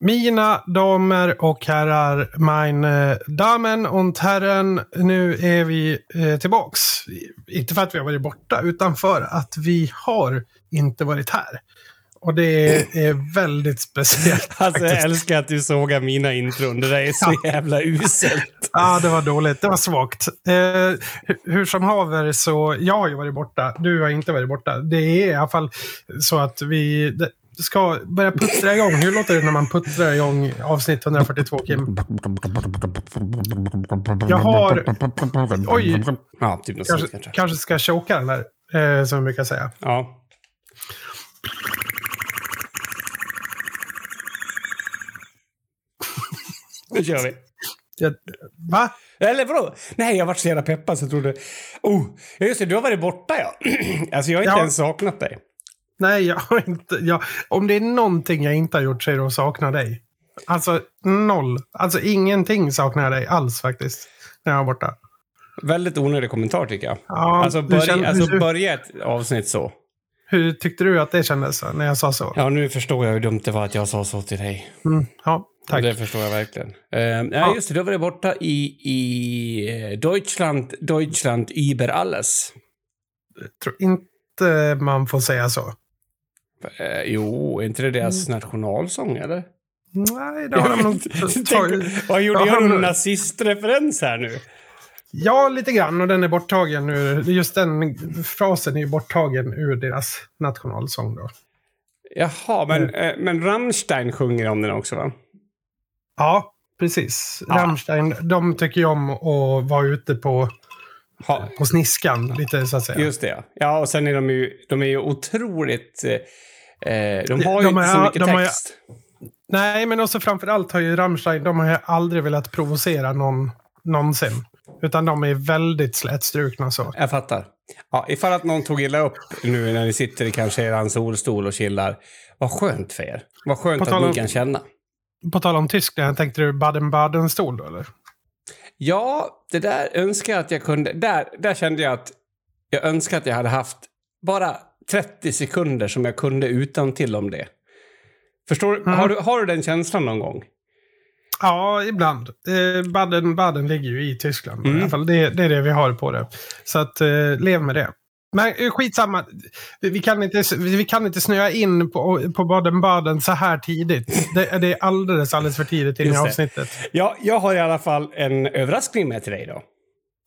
Mina damer och herrar, meine Damen und Herren, nu är vi eh, tillbaks. Inte för att vi har varit borta, utan för att vi har inte varit här. Och det är väldigt speciellt. Alltså jag älskar att du sågar mina intron. Det där är så jävla uselt. Ja, det var dåligt. Det var svagt. Eh, hu- hur som haver så, jag har ju varit borta. Du har inte varit borta. Det är i alla fall så att vi ska börja puttra igång. Hur låter det när man puttrar igång avsnitt 142, Kim? Jag har... Oj, Ja, typ sånt kanske, kanske. kanske ska choka den där, eh, som vi brukar säga. Ja. Nu kör vi. Jag, va? Eller vadå? Nej, jag vart så jävla peppad så jag trodde... Oh, just det, du har varit borta ja. Alltså jag har inte Ja. ens saknat dig. Nej, jag har inte... Jag, om det är någonting jag inte har gjort så är det att sakna dig. Alltså noll. Alltså ingenting saknar jag dig alls faktiskt. När jag är borta. Väldigt onödig kommentar tycker jag. Ja, Alltså, börja, känner- alltså börja ett avsnitt så. Hur tyckte du att det kändes när jag sa så? Ja, nu förstår jag hur dumt det var att jag sa så till dig. Mm, ja, tack. Det förstår jag verkligen. Uh, ja, just det. Du har varit borta i, i eh, Deutschland, Deutschland über alles. tror inte man får säga så. Eh, jo, är inte det deras Mm. nationalsång, eller? Nej, det har de nog tagit. vad gjorde Ja, jag någon men- nazistreferens här nu? Ja, lite grann. Och den är borttagen ur... Just den frasen är ju borttagen ur deras nationalsång då. Jaha, men, eh, men Rammstein sjunger om den också, va? Ja, precis. Ja. Rammstein, de tycker ju om att vara ute på, Ha, på sniskan lite så att säga. just det, ja. Ja, och sen är de ju, de är ju otroligt... Eh, eh, de har ju De inte så mycket de har text. Nej, men också framförallt har ju Rammstein, de har ju aldrig velat provocera någon någonsin. Utan de är väldigt slätstrukna så. Jag fattar. Ja, ifall att någon tog illa upp nu när ni sitter i kanske er solstol och chillar. Vad skönt för er. Vad skönt att ni kan känna. På tal om Tyskland, tänkte du Baden-Baden-stol då eller? Ja, det där önskar jag att jag kunde. Där, där kände jag att jag önskar att jag hade haft bara 30 sekunder som jag kunde utan till om det. Förstår du? Mm. Har, du? har du den känslan någon gång? Ja, ibland. Eh, Baden-Baden ligger ju i Tyskland. Mm. I alla fall. Det, det är det vi har på det. Så att, eh, lev med det. Men eh, skitsamma. Vi, kan inte, vi kan inte snöa in på, på Baden-Baden så här tidigt. Det, det är alldeles, alldeles för tidigt i avsnittet. Ja, jag har i alla fall en överraskning med till dig då.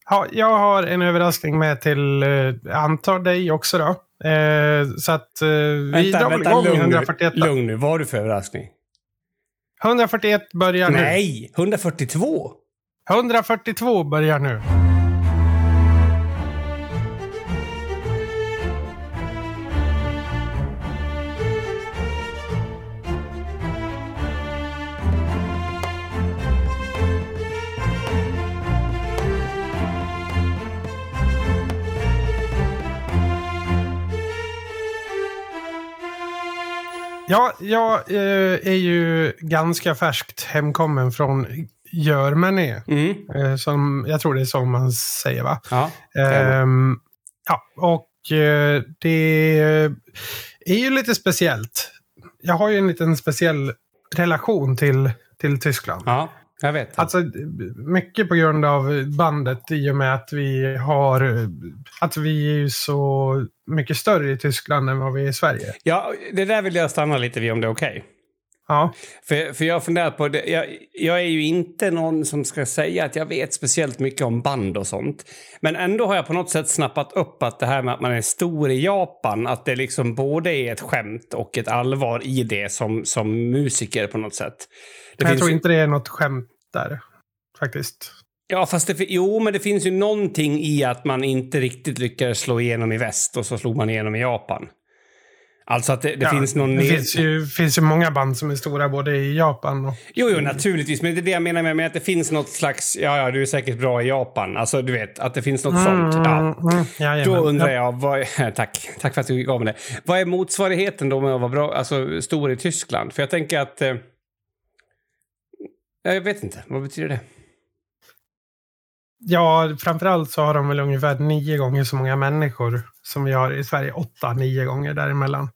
Ja, jag har en överraskning med till, eh, antar dig också då. Eh, så att eh, vi Vänta, drar vänta, igång lugn 141. nu. då. Lugn nu. Vad har du för överraskning? 141 börjar nu. Nej, 142. 142 börjar nu. Ja, jag eh, är ju ganska färskt hemkommen från Germany. Mm. Eh, som, jag tror det är så man säger va? Ja. Ehm, ja, och eh, det är ju lite speciellt. Jag har ju en liten speciell relation till, till Tyskland. ja, jag vet. Alltså mycket på grund av bandet i och med att vi har att vi är ju så mycket större i Tyskland än vad vi är i Sverige. Ja, det där vill jag stanna lite vid om det är okej. Ja, För, för jag funderat på det. Jag, jag är ju inte någon som ska säga att jag vet speciellt mycket om band och sånt. Men ändå har jag på något sätt snappat upp att det här med att man är stor i Japan, att det liksom både är ett skämt och ett allvar i det som, som musiker på något sätt. Det jag finns tror inte det är något skämt där faktiskt. Ja, fast det, jo, men det finns ju någonting i att man inte riktigt lyckades slå igenom i väst och så slog man igenom i Japan. Alltså att det, det Ja, finns någon... Det finns ju, finns ju många band som är stora både i Japan och... Jo, jo, naturligtvis. Men det är det jag menar med, med att det finns något slags... Ja, ja, du är säkert bra i Japan. Alltså, du vet, att det finns något sånt. Ja. Mm, jajamän. Då undrar Ja. jag, vad tack, tack för att du gav mig det. Vad är motsvarigheten då med att vara bra, alltså stor i Tyskland? För jag tänker att... Jag vet inte, vad betyder det? Ja, framförallt så har de väl ungefär nio gånger så många människor som vi har i Sverige. Åtta, nio gånger däremellan.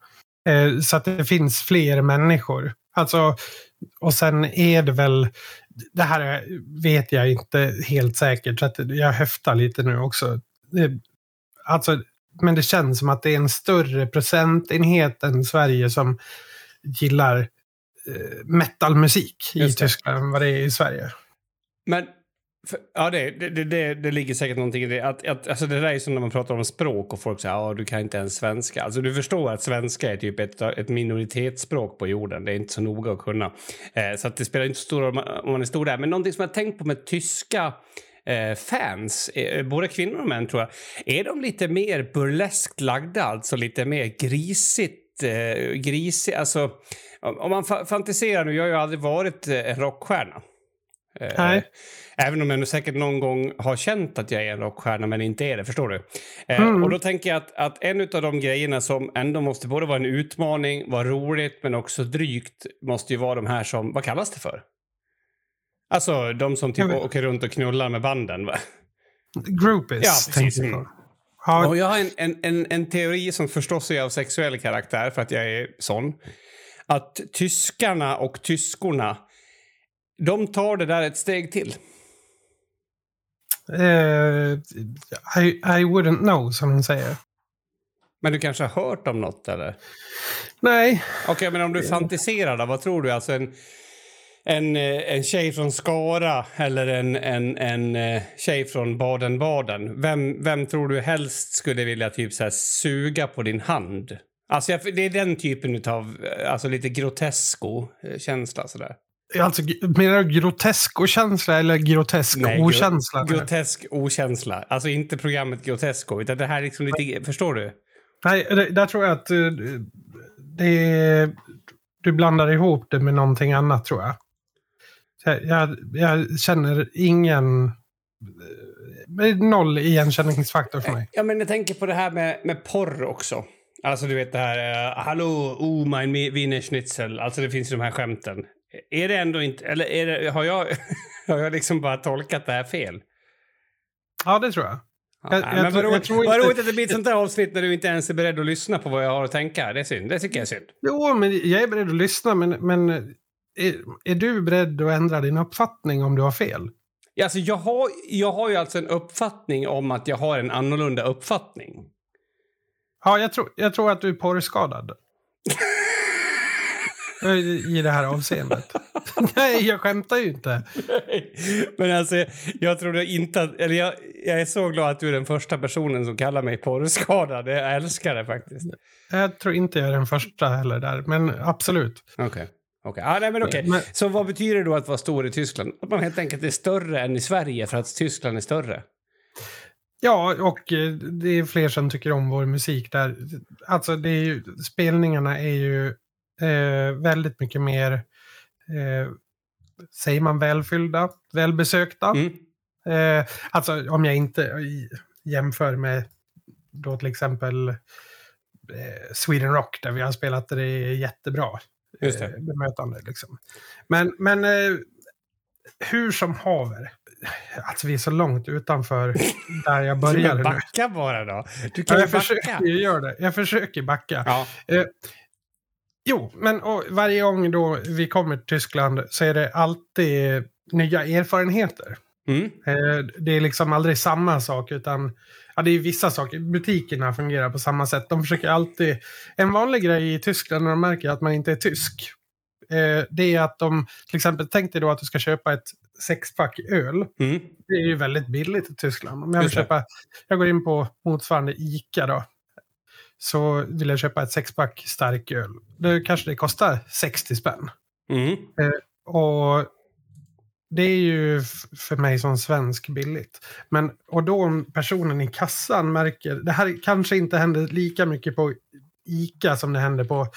Eh, så att det finns fler människor. Alltså, och sen är det väl, det här vet jag inte helt säkert, så att jag höftar lite nu också. Alltså, men det känns som att det är en större procentenhet än Sverige som gillar metalmusik i Tyskland än vad det är i Sverige. Men för, ja, det, det, det, det ligger säkert någonting i det. Att, att, alltså det där är som när man pratar om språk och folk säger att ah, du kan inte ens svenska. Alltså du förstår att svenska är typ ett, ett minoritetsspråk på jorden. Det är inte så noga att kunna. Eh, så att det spelar inte så stor roll om man är stor där. Men någonting som jag har tänkt på med tyska eh, fans, eh, både kvinnor och män tror jag, är de lite mer burleskt lagda, alltså lite mer grisigt, eh, grisigt, alltså om man fa fantiserar nu, jag har ju aldrig varit eh, en rockstjärna. Eh, Nej. Även om jag säkert någon gång har känt att jag är en rockstjärna men inte är det, förstår du? Eh, mm. Och då tänker jag att, att en av de grejerna som ändå måste både vara en utmaning, vara roligt men också drygt måste ju vara de här som, vad kallas det för? Alltså de som typ åker runt och knullar med banden va? Groupies. Ja, precis. Mm. Ja. Jag har en, en, en, en, teori som förstås är av sexuell karaktär för att jag är sån. Att tyskarna och tyskorna, de tar det där ett steg till. Uh, I, I wouldn't know, som de säger. Men du kanske har hört om något, eller? Nej. Okej, okay, men om du fantiserar då, vad tror du? Alltså en, en, eh, en tjej från Skara eller en, en, en eh, tjej från Baden-Baden. Vem, vem tror du helst skulle vilja typ så suga på din hand? Alltså det är den typen av alltså lite grotesko-känsla sådär. Alltså, menar du grotesko-känsla eller grotesk Nej, okänsla? Gro grotesk okänsla. Alltså inte programmet Grotesco, utan det här är liksom lite... Förstår du? Nej, det, där tror jag att det du blandar ihop det med någonting annat tror jag. Jag, jag känner ingen... Noll igenkänningsfaktor för mig. Ja, men jag tänker på det här med, med porr också. Alltså du vet det här, uh, hallå, oh mein Wiener Schnitzel. Alltså det finns ju de här skämten. Är det ändå inte, eller är det, har, jag, har jag liksom bara tolkat det här fel? Ja, det tror jag. jag, ja, jag, men vad inte... roligt att det blir ett sånt där avsnitt när du inte ens är beredd att lyssna på vad jag har att tänka. Det är synd. Det tycker jag är synd. Jo, men jag är beredd att lyssna, men, men är, är du beredd att ändra din uppfattning om du har fel? Ja, alltså jag, har, jag har ju alltså en uppfattning om att jag har en annorlunda uppfattning. Ja, jag tror, jag tror att du är porrskadad. I det här avseendet. Nej, jag skämtar ju inte. Nej, men alltså, jag tror inte att... Eller jag, jag är så glad att du är den första personen som kallar mig porrskadad. Jag älskar det faktiskt. Jag tror inte jag är den första heller där, men absolut. Okej. Okay. Okay. Ah, nej, men okay. Men, så vad betyder det då att vara stor i Tyskland? Att man helt enkelt är större än i Sverige för att Tyskland är större? Ja, och eh, det är fler som tycker om vår musik där. Alltså, det är ju, spelningarna är ju eh, väldigt mycket mer, eh, säger man välfyllda, välbesökta. Mm. Eh, alltså om jag inte jämför med då till exempel eh, Sweden Rock där vi har spelat det är jättebra. Just det. Eh, bemötande liksom. Men, men eh, hur som haver. Alltså vi är så långt utanför där jag började. backa bara då. Du kan ja, jag backa. försöker göra det. Jag försöker backa. Ja. Eh, Jo, men varje gång då vi kommer till Tyskland så är det alltid nya erfarenheter. Mm. Eh, det är liksom aldrig samma sak utan ja, det är vissa saker. Butikerna fungerar på samma sätt. De försöker alltid... En vanlig grej i Tyskland när de märker att man inte är tysk. Eh, det är att de till exempel tänk dig då att du ska köpa ett sexpack öl. Mm. Det är ju väldigt billigt i Tyskland. Om jag, vill köpa, jag går in på motsvarande ICA då så vill jag köpa ett sexpack starköl. Då kanske det kostar 60 spänn. Mm. Eh, och det är ju för mig som svensk billigt. Men, och då om personen i kassan märker, det här kanske inte händer lika mycket på ICA som det händer på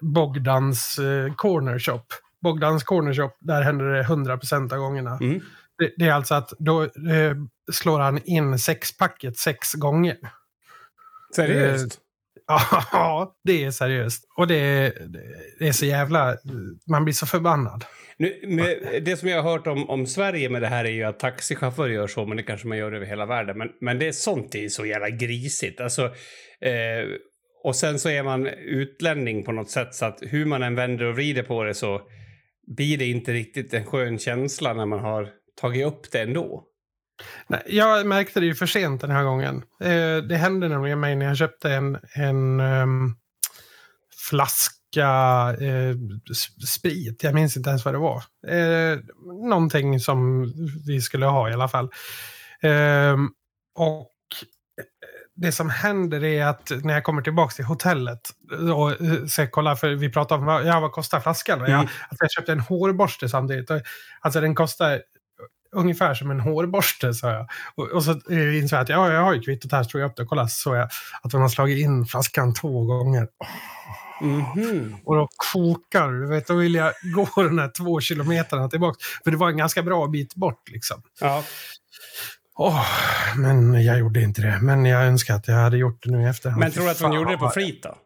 Bogdans eh, Corner Shop. Bogdans Corner Shop, där händer det 100% av gångerna. Mm. Det, det, är alltså att då eh, slår han in sexpacket sex gånger. Seriöst? Ja, det är seriöst. Och det är, det är så jävla... Man blir så förbannad. Nu, med, det som jag har hört om, om Sverige med det här är ju att taxichaufförer gör så, men det kanske man gör över hela världen. Men, men det är sånt är så jävla grisigt. Alltså, eh, och sen så är man utlänning på något sätt så att hur man än vänder och vrider på det så blir det inte riktigt en skön känsla när man har tagit upp det ändå. Nej, jag märkte det ju för sent den här gången. Eh, det hände nämligen mig när jag köpte en, en um, flaska eh, sprit. Jag minns inte ens vad det var. Eh, någonting som vi skulle ha i alla fall. Eh, och det som händer är att när jag kommer tillbaka till hotellet och ska kolla, för vi pratade om ja, vad kostar flaskan. Mm. Jag, alltså jag köpte en hårborste samtidigt. Alltså den kostar ungefär som en hårborste, sa jag. Och, och så eh, insåg jag att ja, jag har ju kvittot här, så jag upp det och kollade, så jag att de har slagit in flaskan två gånger. Mm -hmm. Och då kokar du vet, då vill jag gå de här två kilometerna tillbaka. För det var en ganska bra bit bort liksom. Ja. Oh, men jag gjorde inte det. Men jag önskar att jag hade gjort det nu i efterhand. Men tror du att hon gjorde det på flit då?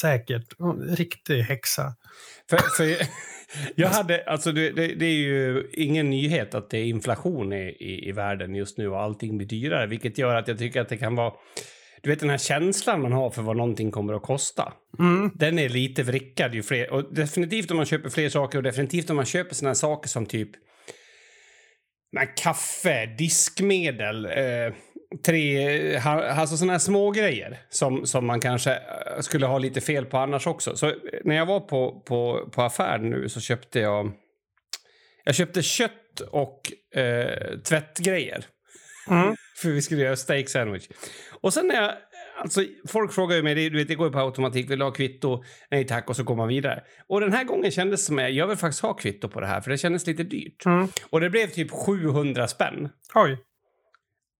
Säkert. Riktig häxa. För, för jag hade, alltså det, det, det, är ju ingen nyhet att det är inflation i, i, i världen just nu och allting blir dyrare. Vilket gör att jag tycker att det kan vara du vet den här känslan man har för vad någonting kommer att kosta. Mm. Den är lite vrickad ju fler. Och definitivt om man köper fler saker och definitivt om man köper såna här saker som typ men kaffe, diskmedel, eh, tre, alltså sådana här små grejer som, som man kanske eh, skulle ha lite fel på annars också. Så eh, när jag var på, på, på affären nu så köpte jag, jag köpte kött och eh, tvättgrejer. Mm. För vi skulle göra steak sandwich. Och sen när jag Alltså, folk frågar ju mig, du vet, det går ju på automatik, vill du ha kvitto? Nej tack, och så går man vidare. Och den här gången kändes det som att jag vill faktiskt ha kvitto på det här, för det kändes lite dyrt. Mm. Och det blev typ 700 spänn. Oj.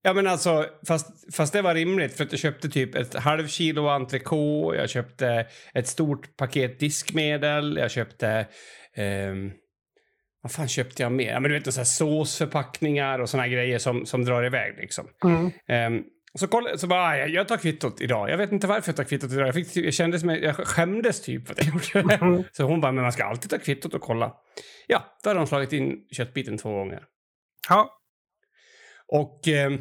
Ja men alltså, fast, fast det var rimligt för att jag köpte typ ett halv kilo entrecote, jag köpte ett stort paket diskmedel, jag köpte... Um, vad fan köpte jag mer? Ja, men du vet, så här såsförpackningar och såna grejer som, som drar iväg liksom. Mm. Um, så, kolla, så bara, ah, jag tar kvittot idag. Jag vet inte varför jag tar kvittot idag. Jag, fick, jag, kände som, jag skämdes typ för att jag gjorde det. Mm. Så hon bara, men man ska alltid ta kvittot och kolla. Ja, då hade de slagit in köttbiten två gånger. Ja. Och eh,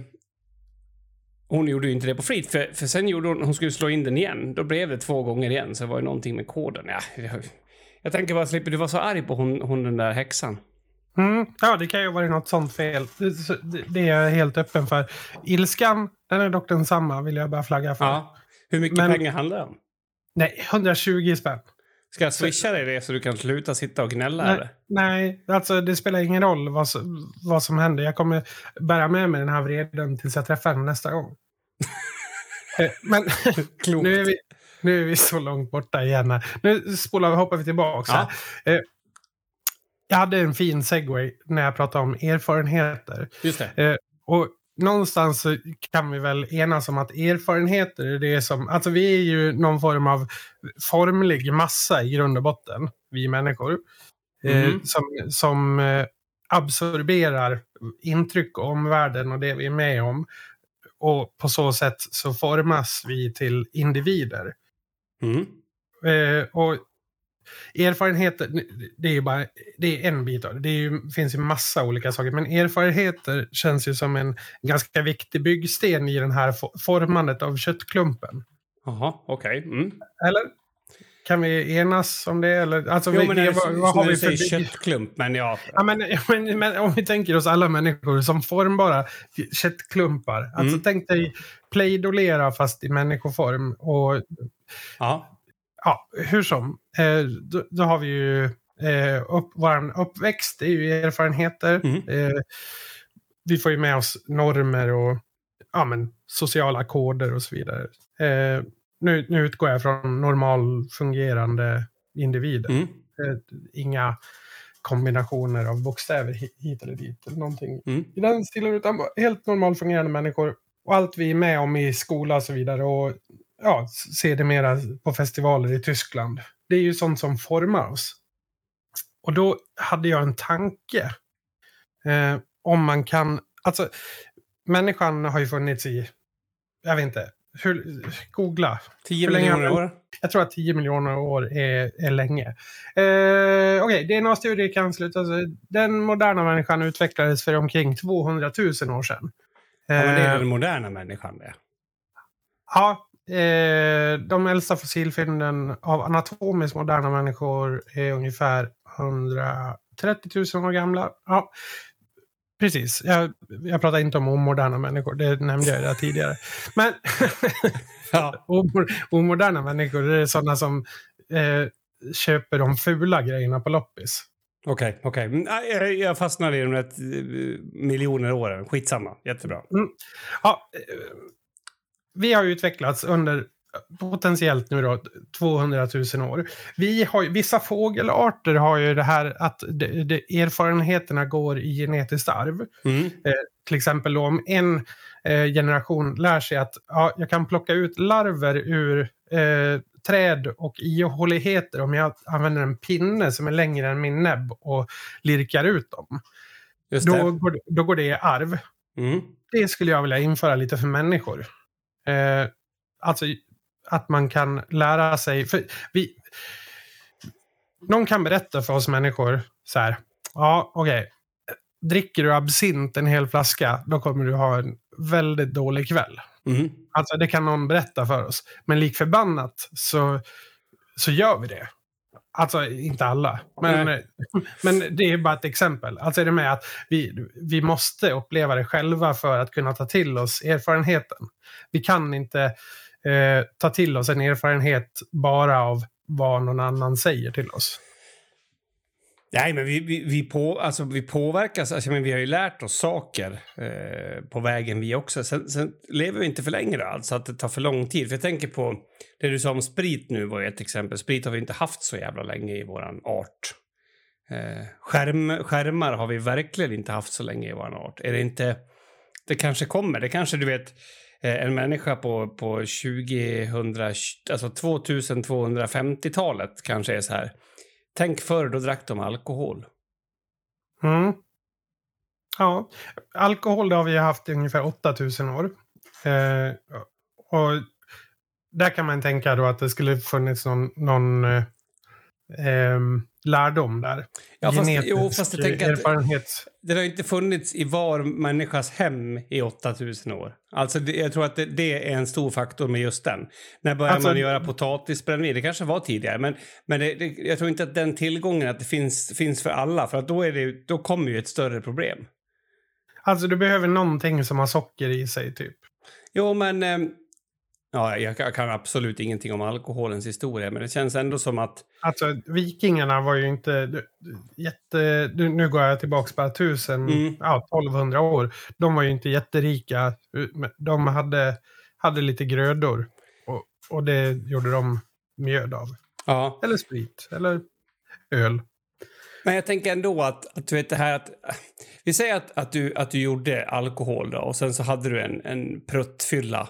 hon gjorde ju inte det på flit, för, för sen gjorde hon, hon skulle slå in den igen. Då blev det två gånger igen, så det var ju någonting med koden. Ja, jag, tänker bara, slipper du vara så arg på hon, hon den där häxan? Mm, ja, det kan ju vara något sånt fel. Det, det, är jag helt öppen för. Ilskan, den är dock densamma, vill jag bara flagga för. Ja. Hur mycket Men, pengar handlar det om? Nej, 120 spänn. Ska jag swisha dig det så du kan sluta sitta och gnälla? Nej, eller? nej alltså det spelar ingen roll vad, vad som händer. Jag kommer bära med mig den här vreden tills jag träffar henne nästa gång. Eh, men nu är, vi, nu är vi så långt borta igen. Här. Nu spolar vi, hoppar vi tillbaka. Ja. Eh, jag hade en fin segway när jag pratade om erfarenheter. Just det. Eh, och någonstans kan vi väl enas om att erfarenheter är det som... Alltså vi är ju någon form av formlig massa i grund och botten, vi människor. Mm. Eh, som som eh, absorberar intryck om omvärlden och det vi är med om. Och på så sätt så formas vi till individer. Mm. Eh, och erfarenheter, det är ju bara det är en bit av det. Det ju, finns ju massa olika saker. Men erfarenheter känns ju som en ganska viktig byggsten i den här formandet av köttklumpen. Jaha, okej. Okay. Mm. Eller? Kan vi enas om det? Eller, alltså, jo, vi, men det, vad, vad har vi för köttklump, men ja. ja men, men, men, om vi tänker oss alla människor som formbara köttklumpar. Alltså mm. tänk dig playdolera fast i människoform. Och, ja ja, hur som. Eh, då, då, har vi ju eh, upp, vår uppväxt, det är ju erfarenheter. Mm. Eh, vi får ju med oss normer och ja, men, sociala koder och så vidare. Eh, nu, nu utgår jag från normal fungerande individer. Mm. Eh, inga kombinationer av bokstäver hit eller dit. Eller någonting mm. i den stilen. Utan helt normalt fungerande människor. Och allt vi är med om i skola och så vidare. Och ja, sedermera på festivaler i Tyskland. Det är ju sånt som formar oss. Och då hade jag en tanke. Eh, om man kan, alltså människan har ju funnits i, jag vet inte, hur, googla. 10 miljoner år? Jag tror att 10 miljoner år är, är länge. Eh, Okej, okay, DNA-studier kan sluta. Den moderna människan utvecklades för omkring 200 000 år sedan. Eh, ja, men det är den moderna människan det? Ja, Eh, de äldsta fossilfynden av anatomiskt moderna människor är ungefär 130 000 år gamla. Ja, precis. Jag, jag pratar inte om omoderna människor, det nämnde jag där tidigare. Men ja. omoderna människor, det är sådana som eh, köper de fula grejerna på loppis. Okej, okay, okej. Okay. Jag, jag fastnade i de där eh, miljoner åren. Skitsamma. Jättebra. Mm. Ja, eh, vi har utvecklats under potentiellt nu då 200 000 år. Vi har, vissa fågelarter har ju det här att de, de, erfarenheterna går i genetiskt arv. Mm. Eh, till exempel om en eh, generation lär sig att ja, jag kan plocka ut larver ur eh, träd och ihåligheter om jag använder en pinne som är längre än min näbb och lirkar ut dem. Då går, då går det i arv. Mm. Det skulle jag vilja införa lite för människor. Eh, alltså att man kan lära sig. För vi, någon kan berätta för oss människor så här. Ja, okej. Okay. Dricker du absint en hel flaska, då kommer du ha en väldigt dålig kväll. Mm. Alltså det kan någon berätta för oss. Men lik förbannat så, så gör vi det. Alltså inte alla. Men, men det är bara ett exempel. Alltså är det med att vi, vi måste uppleva det själva för att kunna ta till oss erfarenheten. Vi kan inte eh, ta till oss en erfarenhet bara av vad någon annan säger till oss. Nej, men vi, vi, vi, på, alltså, vi påverkas. Alltså, men vi har ju lärt oss saker eh, på vägen vi också. Sen, sen, lever vi inte för länge alltså att det tar för lång tid. För jag tänker på det du sa om sprit nu var ett exempel. Sprit har vi inte haft så jävla länge i våran art. Eh, skärm, skärmar har vi verkligen inte haft så länge i våran art. Är det inte... Det kanske kommer. Det kanske, du vet, eh, en människa på, på 2000, alltså 2250-talet kanske är så här Tänk förr, då drack de alkohol. Mm. Ja, alkohol det har vi haft i ungefär 8000 år. Eh, och där kan man tänka då att det skulle funnits någon, någon eh, ehm, lärdom där. Ja, fast, jo, fast jag tänker erfarenhet. Att det har inte funnits i var människas hem i 8000 år. Alltså det, jag tror att det, det, är en stor faktor med just den. När börjar alltså, man göra potatisbrännvin? Det kanske var tidigare, men, men det, jag tror inte att den tillgången att det finns, finns för alla, för att då, är det, då kommer ju ett större problem. Alltså du behöver någonting som har socker i sig, typ. Jo, men eh, Ja, jag kan absolut ingenting om alkoholens historia, men det känns ändå som att... Alltså, vikingarna var ju inte jätte... Nu går jag tillbaka bara tusen, mm. ja, 1200 år. De var ju inte jätterika. De hade, hade lite grödor. Och, och det gjorde de mjöd av. Ja. Eller sprit, eller öl. Men jag tänker ändå att, att du vet det här att... Vi säger att, att, du, att du gjorde alkohol då, och sen så hade du en, en pruttfylla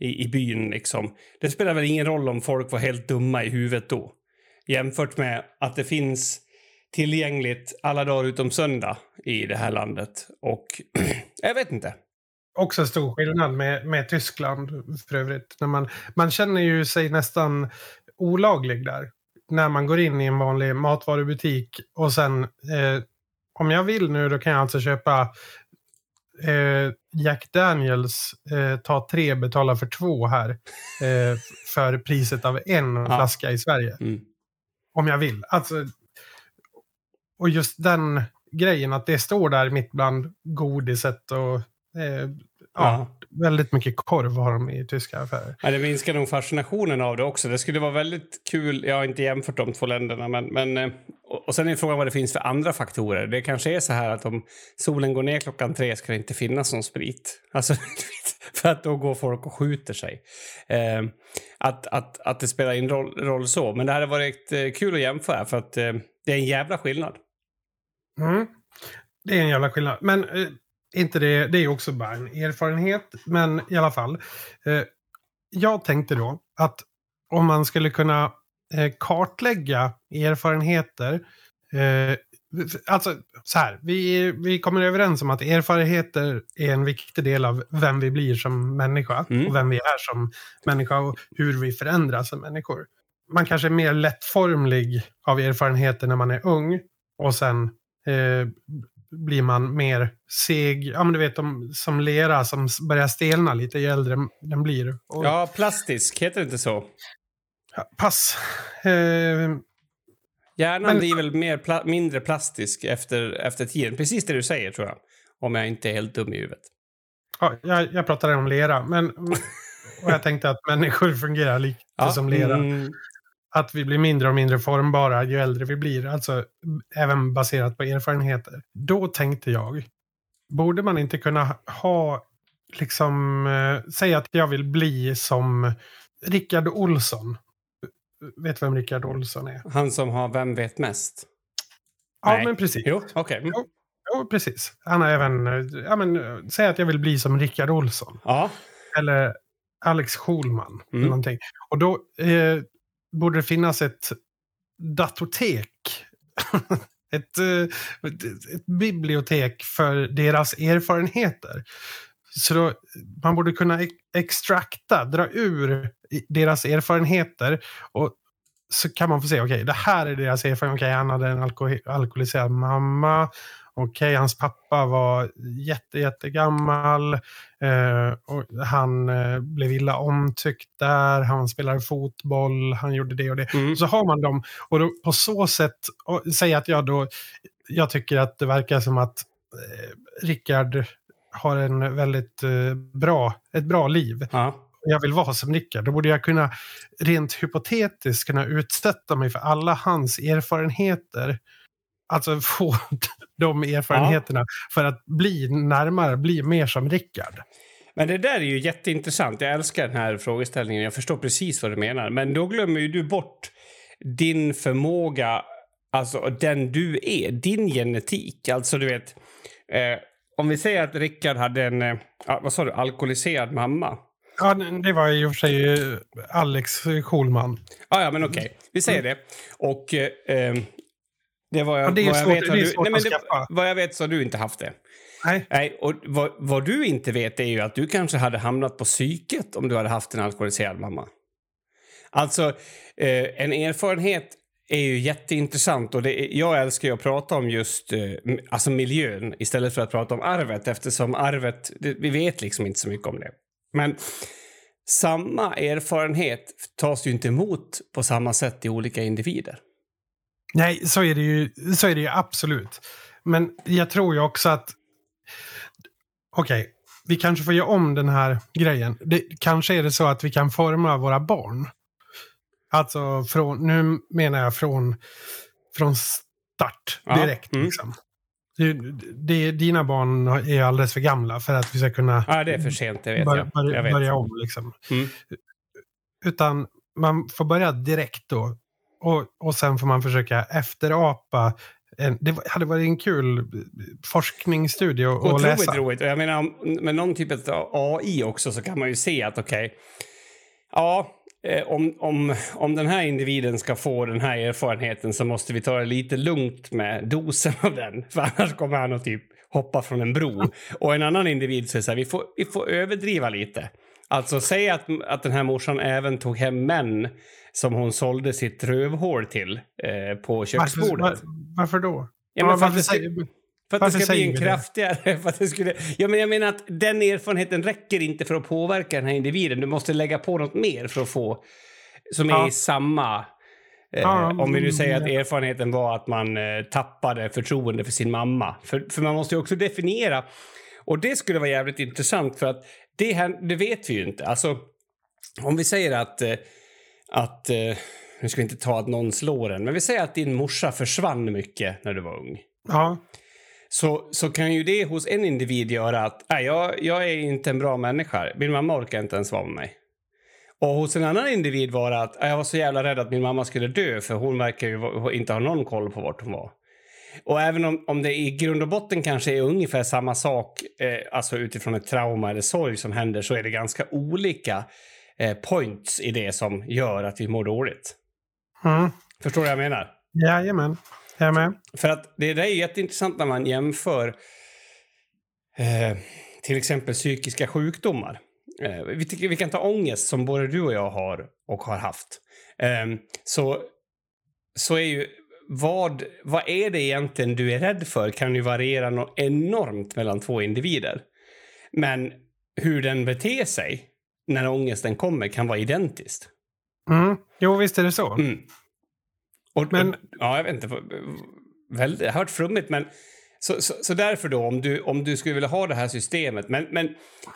i, i byn. Liksom. Det spelar väl ingen roll om folk var helt dumma i huvudet då jämfört med att det finns tillgängligt alla dagar utom söndag i det här landet. Och jag vet inte. Också stor skillnad med, med Tyskland för övrigt. När man, man känner ju sig nästan olaglig där. När man går in i en vanlig matvarubutik och sen eh, om jag vill nu då kan jag alltså köpa eh, Jack Daniels eh, ta tre, betala för två här. Eh, för priset av en ja. flaska i Sverige. Mm. Om jag vill. Alltså, och just den grejen att det står där mitt bland godiset och eh, ja, väldigt mycket korv har de i tyska affärer. Ja, det minskar nog fascinationen av det också. Det skulle vara väldigt kul. Jag har inte jämfört de två länderna, men, men eh, och sen är frågan vad det finns för andra faktorer. Det kanske är så här att om solen går ner klockan tre ska det inte finnas någon sprit. Alltså, för att då går folk och skjuter sig. Eh, att, att, att det spelar in roll, roll så. Men det hade varit eh, kul att jämföra för att eh, det är en jävla skillnad. Mm. Det är en jävla skillnad. Men eh, inte det, det är också bara en erfarenhet, men i alla fall. Eh, jag tänkte då att om man skulle kunna kartlägga erfarenheter. Eh, alltså så här, vi, vi kommer överens om att erfarenheter är en viktig del av vem vi blir som människa. Mm. Och vem vi är som människa och hur vi förändras som människor. Man kanske är mer lättformlig av erfarenheter när man är ung. Och sen eh, blir man mer seg. Ja, men du vet de, som lera som börjar stelna lite ju äldre den blir. Och, ja, plastisk, heter det inte så? Ja, pass. Eh, Hjärnan Men- blir väl mer pla mindre plastisk efter, efter tiden. Precis det du säger, tror jag. Om jag inte är helt dum i huvudet. Ja, jag, jag pratade om lera, men och jag tänkte att människor fungerar lite som lera. mm, Att vi blir mindre och mindre formbara ju äldre vi blir. Alltså även baserat på erfarenheter. Då tänkte jag, borde man inte kunna ha, liksom, eh, säga att jag vill bli som Rickard Olsson. Vet vem Rickard Olsson är? han som har Vem vet mest? Ja, Nej. men precis. Jo, okej. Mm. Jo. Jo, precis. Han har även, ja men, eh, säg att jag vill bli som Rickard Olsson. Ja. Eller Alex Schulman. Mm. Eller någonting. Och då eh, borde det finnas ett datortek. ett, eh, ett, ett bibliotek för deras erfarenheter. Så då, man borde kunna ex- extrakta, dra ur deras erfarenheter. Och så kan man få se, okej, det här är deras erfarenhet. Okej, han hade en alko- alkoholiserad mamma. Okej, hans pappa var jätte, jättegammal. Eh, och han eh, blev illa omtyckt där. Han spelade fotboll. Han gjorde det och det. Mm. Så har man dem. Och då, på så sätt, och, säg att jag då, jag tycker att det verkar som att eh, Rickard har en väldigt eh, bra, ett bra liv. Ja. Jag vill vara som Rickard. Då borde jag kunna rent hypotetiskt kunna utsätta mig för alla hans erfarenheter. Alltså få de erfarenheterna för att bli närmare, bli mer som Rickard. Men det där är ju jätteintressant. Jag älskar den här frågeställningen. Jag förstår precis vad du menar. Men då glömmer ju du bort din förmåga, alltså den du är, din genetik. Alltså du vet, eh, om vi säger att Rickard hade en, eh, vad sa du, alkoholiserad mamma. Ja, det var i och för sig eh, Alex Schulman. Ah, ja, men okej. Vi säger det. Och eh, eh, det var jag, Ja, det är vad jag svårt- vet har det är du, svårt nej, men det, vad jag vet så har du inte haft det. Nej. Nej, och vad, vad du inte vet är ju att du kanske hade hamnat på psyket om du hade haft en alkoholiserad mamma. Alltså, eh, en erfarenhet är ju jätteintressant och det är, jag älskar ju att prata om just eh, alltså miljön istället för att prata om arvet eftersom arvet, det, vi vet liksom inte så mycket om det. Men samma erfarenhet tas ju inte emot på samma sätt i olika individer. Nej, så är, det ju, så är det ju absolut. Men jag tror ju också att... Okej, vi kanske får göra om den här grejen. Det, kanske är det så att vi kan forma våra barn. Alltså, från, nu menar jag från, från start, Ja, direkt. mm. Liksom. Det, det, dina barn är alldeles för gamla för att vi ska kunna Ja, det är för sent, det vet börja, jag. börja, jag vet. börja om. Liksom. Mm. Utan man får börja direkt då. Och, och sen får man försöka efterapa. En, det hade varit en kul forskningsstudie att Otroligt läsa. roligt. Och jag menar, med någon typ av AI också så kan man ju se att okej, ja, eh, om, om, om den här individen ska få den här erfarenheten så måste vi ta det lite lugnt med dosen av den. För annars kommer han att typ hoppa från en bro. Och en annan individ säger så här, vi får, vi får överdriva lite. Alltså säg att, att den här morsan även tog hem män som hon sålde sitt rövhål till eh, på Varför, köksbordet. var, varför då? Ja, men att varför säger- För att Varför det ska bli en kraftigare... För att det skulle, ja, men jag menar att den erfarenheten räcker inte för att påverka den här individen. Du måste lägga på något mer för att få... Som är Ja. i samma... Eh, Ja, om vi nu säger att erfarenheten var att man eh, tappade förtroende för sin mamma. För, för man måste ju också definiera. Och det skulle vara jävligt intressant för att det, här, det vet vi ju inte. Alltså, om vi säger att... Eh, att eh, nu ska vi inte ta att någon slår en, men vi säger att din morsa försvann mycket när du var ung Ja, så, så kan ju det hos en individ göra att nej, jag, jag är inte en bra människa. Min mamma orkar inte ens vara med mig. Och hos en annan individ var det att "Nej, jag var så jävla rädd att min mamma skulle dö för hon verkar ju inte ha någon koll på vart hon var. Och även om, om det i grund och botten kanske är ungefär samma sak, eh, alltså utifrån ett trauma eller sorg som händer, så är det ganska olika eh, points i det som gör att vi mår dåligt. mm. Förstår du vad jag menar? jajamän. Jag med. För att det där är jätteintressant när man jämför eh, till exempel psykiska sjukdomar. Eh, vi, vi kan ta ångest som både du och jag har och har haft. Eh, så, så är ju vad, vad är det egentligen du är rädd för kan ju variera något enormt mellan två individer. Men hur den beter sig när ångesten kommer kan vara identiskt. Mm. Jo, visst är det så. Mm. Och, Men- och, ja, jag vet inte. Väldigt, det har varit flummigt, men så, så, så därför då, om du, om du skulle vilja ha det här systemet. Men, men,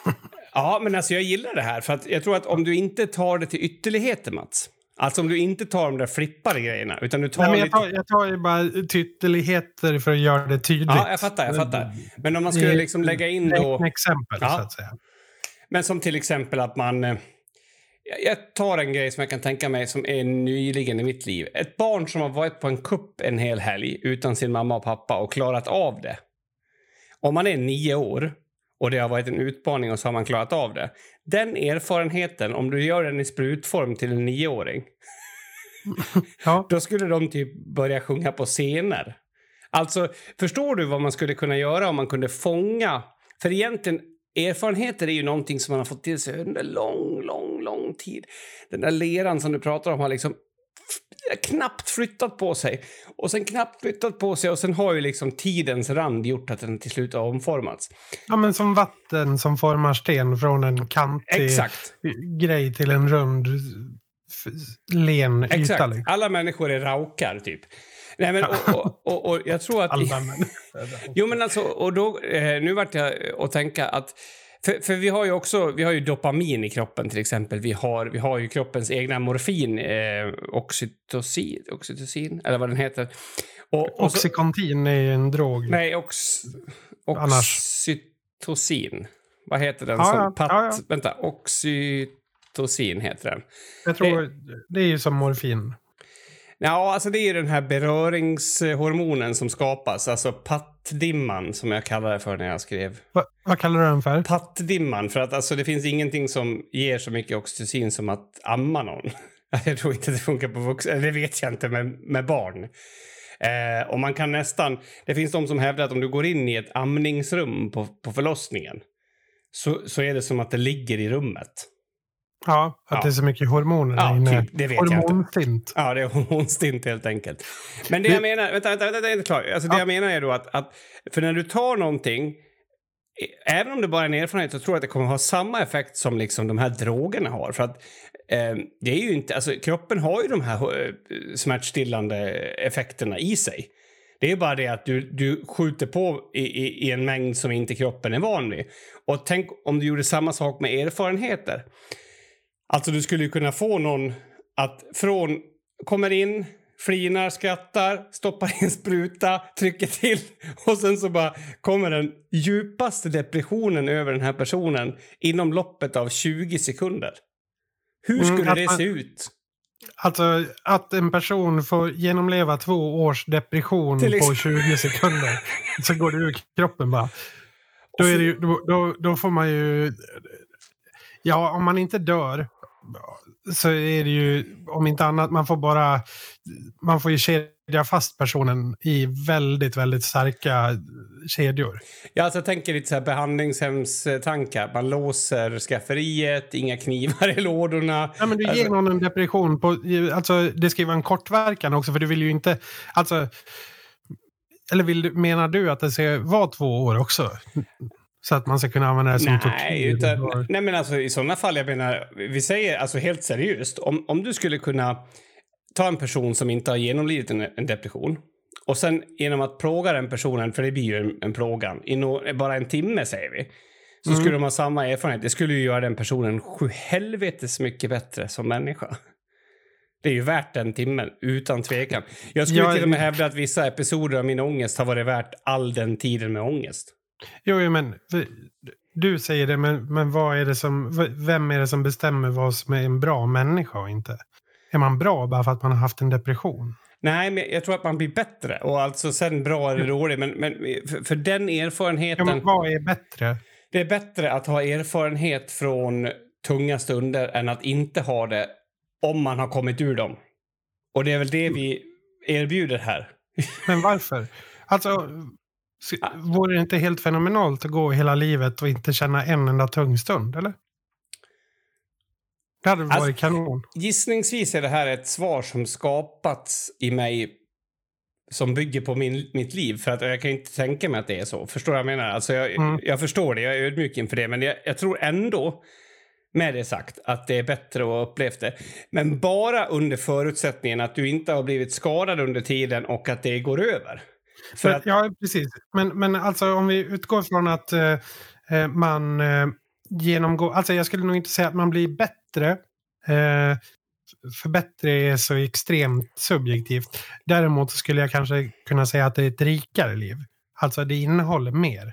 ja, men alltså jag gillar det här, för att jag tror att om du inte tar det till ytterligheter, Mats. Alltså om du inte tar de där flippade grejerna, utan du tar Nej, men jag, tar, jag tar ju bara till ytterligheter för att göra det tydligt. Ja, jag fattar, jag fattar. Men om man skulle liksom lägga in då... Exempel, Ja. så att säga. Men som till exempel att man... jag- Jag tar en grej som jag kan tänka mig som är nyligen i mitt liv. Ett barn som har varit på en kupp en hel helg utan sin mamma och pappa och klarat av det. Om man är nio år och det har varit en utmaning och så har man klarat av det. Den erfarenheten, om du gör den i sprutform till en nioåring, Ja. då skulle de typ börja sjunga på scener. Alltså, förstår du vad man skulle kunna göra om man kunde fånga... För egentligen, erfarenheter är ju någonting som man har fått till sig under lång, lång, lång tid. Den där leran som du pratar om har liksom knappt flyttat på sig. Och sen knappt flyttat på sig och sen har ju liksom tidens rand gjort att den till slut har omformats. ja, men som vatten som formar sten från en kantig Exakt. grej till en rund len yta. Exakt. Liksom. Alla människor är raukar, typ. Nej, men, och, och, och, och jag tror att... Alla män. Jo, men alltså, och då, eh, nu vart jag att tänka att för, för vi har ju också vi har ju dopamin i kroppen till exempel. Vi har, vi har ju kroppens egna morfin, eh, oxytocin, oxytocin, eller vad den heter. Och, och så, Oxycontin är ju en drog. nej, ox, oxytocin. Vad heter den? Ja, som pat, ja, ja. Vänta, oxytocin heter den. Jag tror det är ju som morfin. Ja, alltså det är ju den här beröringshormonen som skapas, alltså pattdimman som jag kallar det för när jag skrev. Va, vad kallar du den för? Pattdimman, för att alltså det finns ingenting som ger så mycket oxytocin som att amma någon. Jag tror inte det funkar på vuxna, det vet jag inte med, med barn. Eh, och man kan nästan, det finns de som hävdar att om du går in i ett amningsrum på, på förlossningen så, så är det som att det ligger i rummet. Ja, att Ja. det är så mycket hormoner Ja, inne. typ, det vet. Hormonstint. Ja, det är hormonstint helt enkelt. Men det Det- jag menar, vänta, vänta, vänta, inte klar. Alltså det Ja. jag menar är då att, att, för när du tar någonting, eh, även om det bara är en erfarenhet, så tror jag att det kommer ha samma effekt som liksom de här drogerna har. För att eh, det är ju inte, alltså kroppen har ju de här eh, smärtstillande effekterna i sig. Det är bara det att du, du skjuter på i, i, i en mängd som inte kroppen är van vid. Och tänk om du gjorde samma sak med erfarenheter. Alltså du skulle ju kunna få någon att från kommer in, flinar, skrattar, stoppar in spruta, trycker till och sen så bara kommer den djupaste depressionen över den här personen inom loppet av 20 sekunder. Hur Mm, skulle att det man- se ut? Alltså att en person får genomleva två års depression på exempel. 20 sekunder. så går det ur kroppen bara. Då, ju, då, då, då får man ju... Ja, om man inte dör så är det ju, om inte annat, man får bara... Man får ju kedja fast personen i väldigt, väldigt starka kedjor. Ja, alltså jag tänker lite så här behandlingshemstankar. Man låser skafferiet, inga knivar i lådorna. Ja, men du ger Alltså- någon en depression på... Alltså, det ska ju vara en kortverkan också, för du vill ju inte... Alltså, eller vill menar du att det ska vara två år också? Så att man ska kunna använda det som Nej, utan, nej, men alltså i sådana fall, jag menar, vi säger alltså helt seriöst, om, om du skulle kunna ta en person som inte har genomlidit en, en depression och sen genom att plåga den personen, för det blir ju en, en plågan, i no, bara en timme säger vi, så Mm. skulle de ha samma erfarenhet. Det skulle ju göra den personen sju helvetes mycket bättre som människa. Det är ju värt den timmen, utan tvekan. Jag skulle Jag- till och med hävda att vissa episoder av min ångest har varit värt all den tiden med ångest. Jo, men du säger det, men, men vad är det som, vem är det som bestämmer vad som är en bra människa och inte? Är man bra bara för att man har haft en depression? Nej, men jag tror att man blir bättre. Och alltså sen bra eller dålig. Men, men för, för den Ja, erfarenheten. men vad är bättre? Det är bättre att ha erfarenhet från tunga stunder än att inte ha det om man har kommit ur dem. Och det är väl det vi erbjuder här. Men varför? Alltså, vore det inte helt fenomenalt att gå hela livet och inte känna en enda tung stund, eller? Det hade Alltså- varit kanon. Gissningsvis är det här ett svar som skapats i mig som bygger på min, mitt liv. För att jag kan inte tänka mig att det är så. Förstår vad jag menar? Alltså jag, Mm. jag förstår det, jag är ödmjuk inför det. Men jag, jag tror ändå, Med det sagt, att det är bättre att ha upplevt det. Men bara under förutsättningen att du inte har blivit skadad under tiden och att det går över. För att... Ja, precis. Men, men alltså om vi utgår från att eh, eh man eh, genomgår... Alltså jag skulle nog inte säga att man blir bättre. Eh, för bättre är så extremt subjektivt. Däremot skulle jag kanske kunna säga att det är ett rikare liv. Alltså det innehåller mer.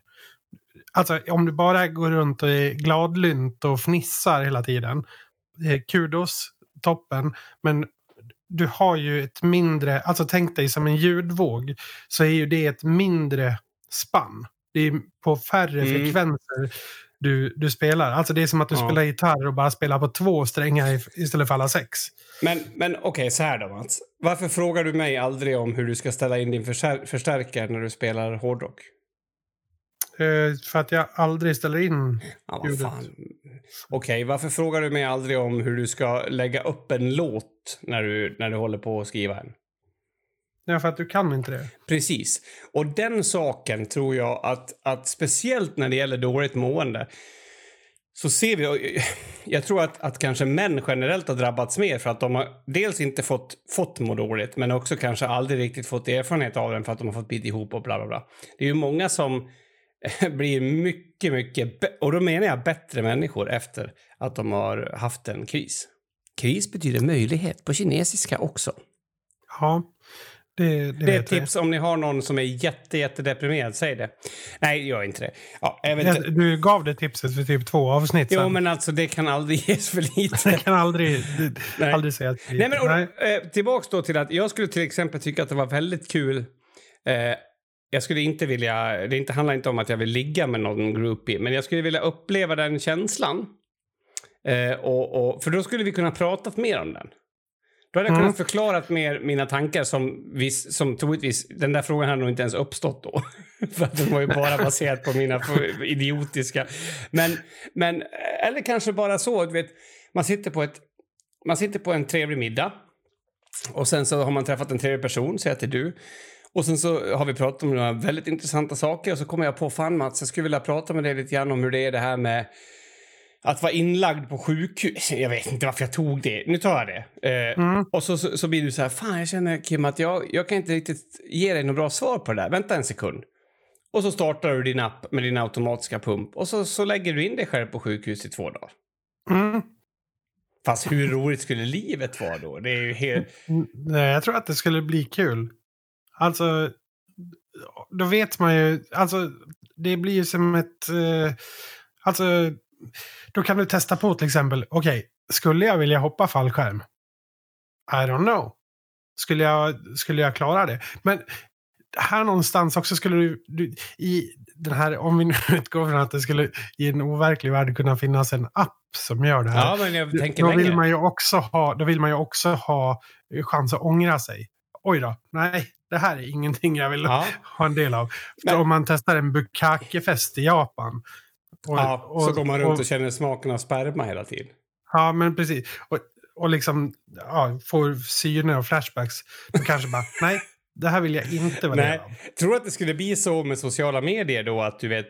Alltså om du bara går runt och är gladlynt och fnissar hela tiden. Eh, kudos, toppen. Men du har ju ett mindre, alltså tänk dig som en ljudvåg. Så är ju det ett mindre spann. Det är på färre mm. frekvenser du, du spelar. Alltså det är som att du ja. spelar gitarr och bara spelar på två strängar istället för alla sex. Men, men okej, okay, så här då Mats. Varför frågar du mig aldrig om hur du ska ställa in din förstärkare när du spelar hårdrock? Uh, för att jag aldrig ställer in ja, ljudet. Okej, okay, varför frågar du mig aldrig om hur du ska lägga upp en låt när du, när du håller på att skriva en? Ja, för att du kan inte det. Precis. Och den saken tror jag att, att speciellt när det gäller dåligt mående så ser vi... Jag tror att, att kanske män generellt har drabbats mer för att de har dels inte fått, fått må dåligt men också kanske aldrig riktigt fått erfarenhet av den för att de har fått bita ihop och bla bla bla. Det är ju många som blir mycket, mycket... Och då menar jag bättre människor efter att de har haft en kris. Kris betyder möjlighet på kinesiska också. Ja, det, det, det är ett tips om ni har någon som är jätte, jättedeprimerad. Säg det. Nej, gör inte det. Ja, ja, du gav det tipset för typ två avsnitt Jo, men alltså det kan aldrig ges för lite. det kan aldrig, Nej. aldrig sägas för lite. Nej, men, och, eh, tillbaks då till att jag skulle till exempel tycka att det var väldigt kul eh, jag skulle inte vilja, det inte, handlar inte om att jag vill ligga med någon groupie, men jag skulle vilja uppleva den känslan. Eh, och, och, för då skulle vi kunna prata mer om den. Då hade jag mm. kunnat förklara mer mina tankar som, vis, som troligtvis, den där frågan hade nog inte ens uppstått då. För att den var ju bara baserad på mina idiotiska. Men, men, eller kanske bara så, du vet, man sitter på ett, man sitter på en trevlig middag. Och sen så har man träffat en trevlig person, säg att det är du. Och sen så har vi pratat om några väldigt intressanta saker och så kommer jag på, fan Mats, jag skulle vilja prata med dig lite grann om hur det är det här med att vara inlagd på sjukhus. Jag vet inte varför jag tog det. Nu tar jag det. Eh, mm. Och så, så, så, blir du så här, fan jag känner Kim att jag, jag kan inte riktigt ge dig något bra svar på det där. Vänta en sekund. Och så startar du din app med din automatiska pump och så, så lägger du in dig själv på sjukhus i två dagar. Mm. Fast hur roligt skulle livet vara då? Det är ju helt... Nej, jag tror att det skulle bli kul. Alltså, då vet man ju, alltså det blir ju som ett, eh, alltså då kan du testa på till exempel, okej, okay, skulle jag vilja hoppa fallskärm? I don't know. Skulle jag, skulle jag klara det? Men här någonstans också skulle du, du, i den här, om vi nu utgår från att det skulle i en overklig värld kunna finnas en app som gör det här. Ja, men jag tänker då, vill man ju också ha, då vill man ju också ha chans att ångra sig. Oj då, nej, det här är ingenting jag vill ja. ha en del av. Men, om man testar en bukake-fest i Japan. Och, ja, och, så går man runt och, och känner smaken av sperma hela tiden. Ja, men precis. Och, och liksom ja, får syner och flashbacks. Då kanske bara, nej, det här vill jag inte vara del av. Tror du att det skulle bli så med sociala medier då att du vet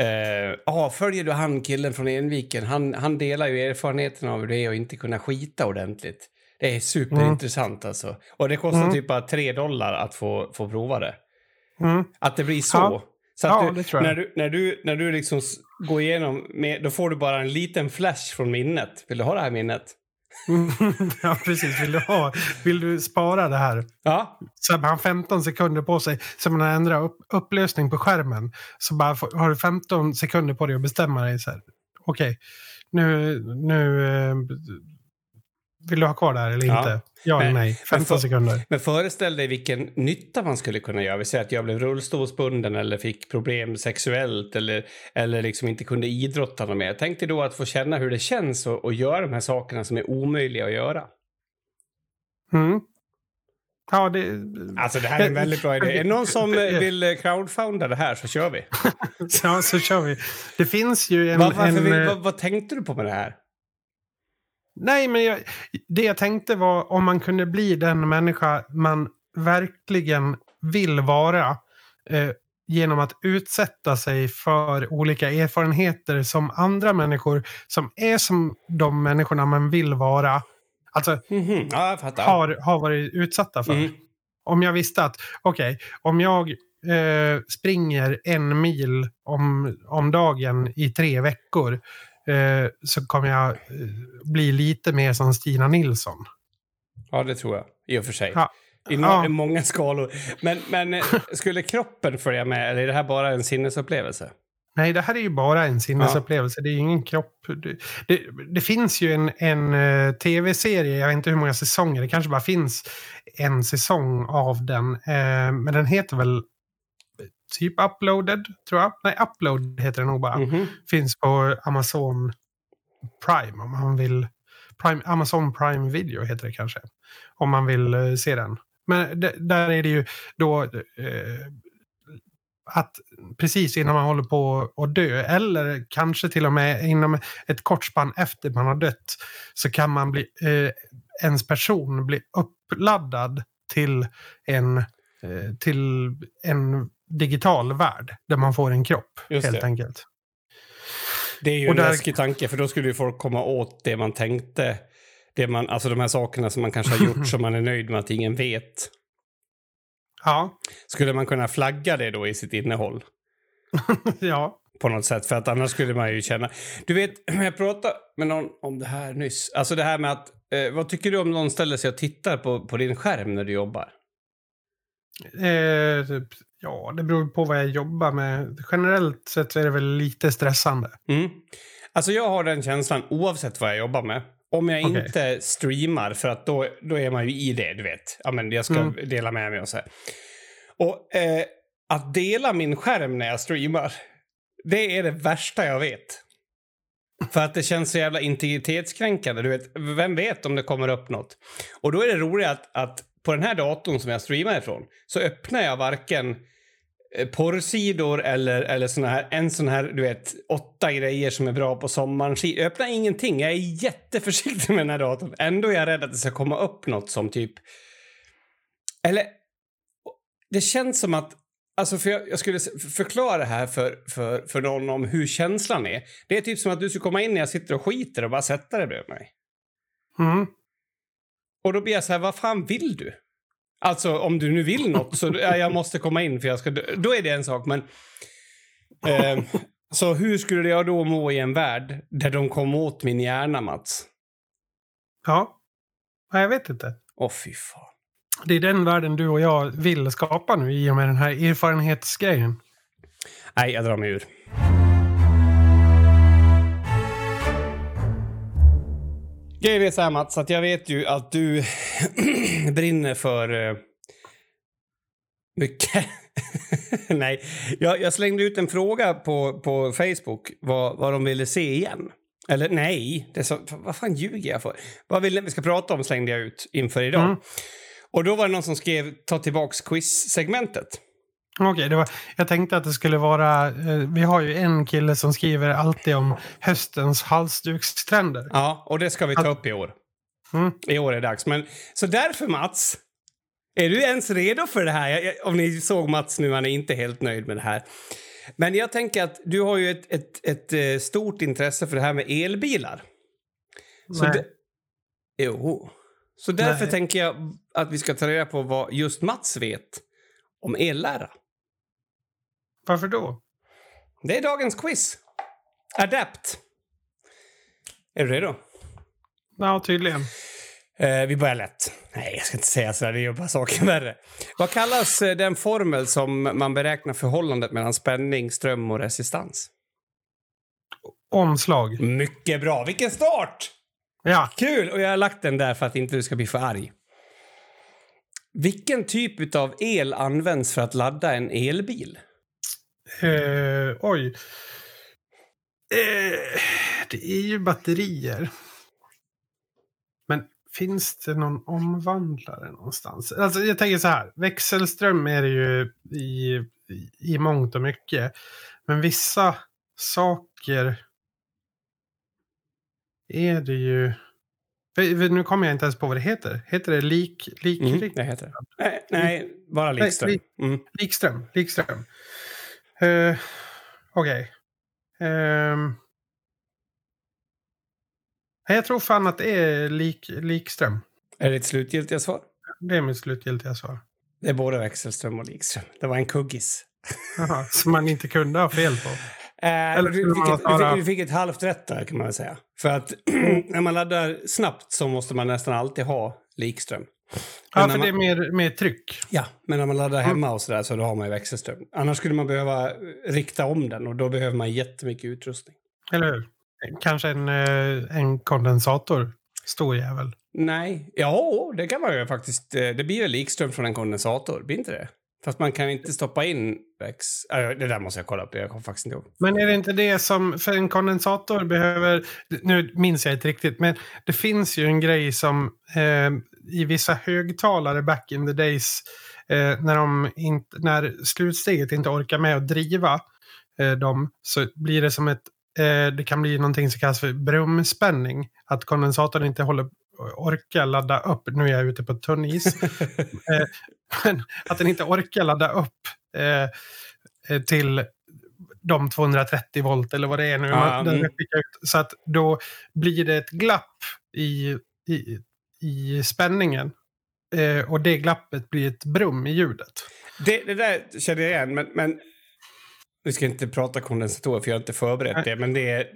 Uh, ah, följer du han killen från Enviken? Han, han delar ju erfarenheten av hur det är att inte kunna skita ordentligt. Det är superintressant mm. alltså. Och det kostar mm. typ bara tre dollar att få, få prova det. Mm. Att det blir så. Ja. Så att ja, du, när, du, när, du, när du liksom går igenom, med, då får du bara en liten flash från minnet. Vill du ha det här minnet? ja, precis. Vill du, ha, vill du spara det här? Ja. Så har man 15 sekunder på sig. Så man ändrar upp, upplösning på skärmen. Så bara har du 15 sekunder på dig att bestämma dig. Okej, okay, nu, nu eh, vill du ha kvar det här eller inte? Ja eller nej? 15 för, sekunder. Men föreställ dig vilken nytta man skulle kunna göra. Vi säger att jag blev rullstolsbunden eller fick problem sexuellt eller, eller liksom inte kunde idrotta mer. Tänk dig då att få känna hur det känns att, att göra de här sakerna som är omöjliga att göra. Mm. Ja, det... Alltså det här är en väldigt bra idé. Är det någon som vill crowdfunda det här så kör vi. ja, så kör vi. Det finns ju en... Var, en... Vill, vad, vad tänkte du på med det här? Nej, men jag, det jag tänkte var om man kunde bli den människa man verkligen vill vara. Eh, genom att utsätta sig för olika erfarenheter som andra människor som är som de människorna man vill vara, alltså Mhm. Ja, har, har varit utsatta för. Mm. Om jag visste att, okej, om jag eh, springer en mil om, om dagen i tre veckor eh, så kommer jag eh, bli lite mer som Stina Nilsson. Ja, det tror jag. I och för sig. Ja. I, no- i många skalor. Men, men eh, skulle kroppen följa med eller är det här bara en sinnesupplevelse? Nej, det här är ju bara en sinnesupplevelse. Det är ju ingen kropp. Det, det, det finns ju en, en eh, tv-serie, jag vet inte hur många säsonger, det kanske bara finns en säsong av den. Eh, men den heter väl typ Uploaded, tror jag. Nej, Upload heter den nog bara. Mhm. Finns på Amazon Prime om man vill. Prime, Amazon Prime Video heter det kanske. Om man vill eh, se den. Men där är det ju då eh, att precis innan man håller på att dö eller kanske till och med inom ett kort spann efter man har dött så kan man bli, eh, ens person bli uppladdad till en, eh, till en digital värld där man får en kropp Just helt det. enkelt. Det är ju Och en där- läskig tanke, för då skulle ju folk komma åt det man tänkte. Det man, alltså de här sakerna som man kanske har gjort som man är nöjd med att ingen vet. Ja, Skulle man kunna flagga det då i sitt innehåll? ja. På något sätt, för att annars skulle man ju känna... Du vet, jag pratade med någon om det här nyss. Alltså det här med att... Eh, vad tycker du om någon ställer sig och tittar på, på din skärm när du jobbar? Eh, typ, ja, det beror på vad jag jobbar med. Generellt sett så är det väl lite stressande. Mm. Alltså jag har den känslan oavsett vad jag jobbar med. Om jag Okej. inte streamar, för att då, då är man ju i det, du vet. Ja, men jag ska Mm. dela med mig och så här. Och eh, att dela min skärm när jag streamar, det är det värsta jag vet. För att det känns så jävla integritetskränkande. Du vet, vem vet om det kommer upp något? Och då är det roligt att, att på den här datorn som jag streamar ifrån så öppnar jag varken eh, porrsidor eller, eller såna här, en sån här, du vet, åtta grejer som är bra på sommaren. Jag öppnar ingenting. Jag är jätteförsiktig med den här datorn. Ändå är jag rädd att det ska komma upp något som typ... Eller... Det känns som att... Alltså för jag, jag skulle förklara det här för, för, för någon om hur känslan är. Det är typ som att du skulle komma in när jag sitter och skiter och bara sätta dig bredvid mig. Mm. Och då blir jag så här, vad fan vill du? Alltså om du nu vill något så ja, jag måste komma in för jag ska dö. Då är det en sak, men... Eh, så hur skulle jag då må i en värld där de kom åt min hjärna, Mats? Ja. Nej, jag vet inte. Åh, fy fan. Det är den världen du och jag vill skapa nu i och med den här erfarenhetsgrejen. Nej, jag drar mig ur. Grejen är så här, Mats, att jag vet ju att du brinner för eh, mycket. Nej, jag, jag slängde ut en fråga på, på Facebook vad, vad de ville se igen. Eller nej, det så, vad fan ljuger jag för? Vad vill vi ska prata om slängde jag ut inför idag. Mm. Och då var det någon som skrev ta tillbaks quiz-segmentet. Okej, det var, jag tänkte att det skulle vara... Eh, vi har ju en kille som skriver alltid om höstens halsdukstrender. Ja, och det ska vi ta upp i år. Mm. I år är det dags. Men, så därför Mats, är du ens redo för det här? Jag, jag, om ni såg Mats nu, han är inte helt nöjd med det här. Men jag tänker att du har ju ett, ett, ett, eh, stort intresse för det här med elbilar. Så Nej. det, jo. Så därför Nej. tänker jag att vi ska ta reda på vad just Mats vet om ellära. Varför då? Det är dagens quiz. Adapt. Är du redo? Ja, tydligen. Eh, vi börjar lätt. Nej, jag ska inte säga så. Det gör bara saken värre. Vad kallas eh, den formel som man beräknar förhållandet mellan spänning, ström och resistans? Omslag. Mycket bra. Vilken start! Ja. Kul! Och jag har lagt den där för att inte du ska bli för arg. Vilken typ av el används för att ladda en elbil? Eh, oj. Eh, det är ju batterier. Men finns det någon omvandlare någonstans? Alltså jag tänker så här. Växelström är det ju i, i, i mångt och mycket. Men vissa saker är det ju... Nu kommer jag inte ens på vad det heter. Heter det lik, lik, Mm, lik, det heter det. Nej, nej bara likström. lik- Mm. likström? Likström. Uh, Okej. Okay. Um, jag tror fan att det är lik, Likström. Är det ett slutgiltiga svar? Det är mitt slutgiltiga svar. Det är både Växelström och Likström. Det var en kuggis. Jaha, som man inte kunde ha fel på. Eh, du, fick ett, du, fick, du, fick ett, halvt rätt där kan man väl säga. För att när man laddar snabbt så måste man nästan alltid ha likström. Ja, för man, det är mer, mer tryck. Ja, men när man laddar hemma och sådär så då har man ju växelström. Annars skulle man behöva rikta om den och då behöver man jättemycket utrustning. Eller hur? Kanske en, eh, en kondensator. Stor jävel. Nej, ja det kan man ju faktiskt. Eh, det blir väl likström från en kondensator, blir inte det? Fast man kan inte stoppa in väx... Äh, det där måste jag kolla upp, jag kommer faktiskt inte ihåg. Men är det inte det som, för en kondensator behöver, nu minns jag inte riktigt, men det finns ju en grej som eh, i vissa högtalare back in the days, eh, när, de inte, när slutsteget inte orkar med att driva eh, dem, så blir det som ett, eh, det kan bli någonting som kallas för brumspänning. Att kondensatorn inte håller orkar ladda upp, nu är jag ute på tunn is, eh, att den inte orkar ladda upp eh, eh till de 230 volt eller vad det är nu. Mm. Så att då blir det ett glapp i, i, i spänningen. Eh, och det glappet blir ett brum i ljudet. Det, det där känner jag igen, men, men vi ska inte prata kondensatorer för jag har inte förberett Nej. det. Men det är,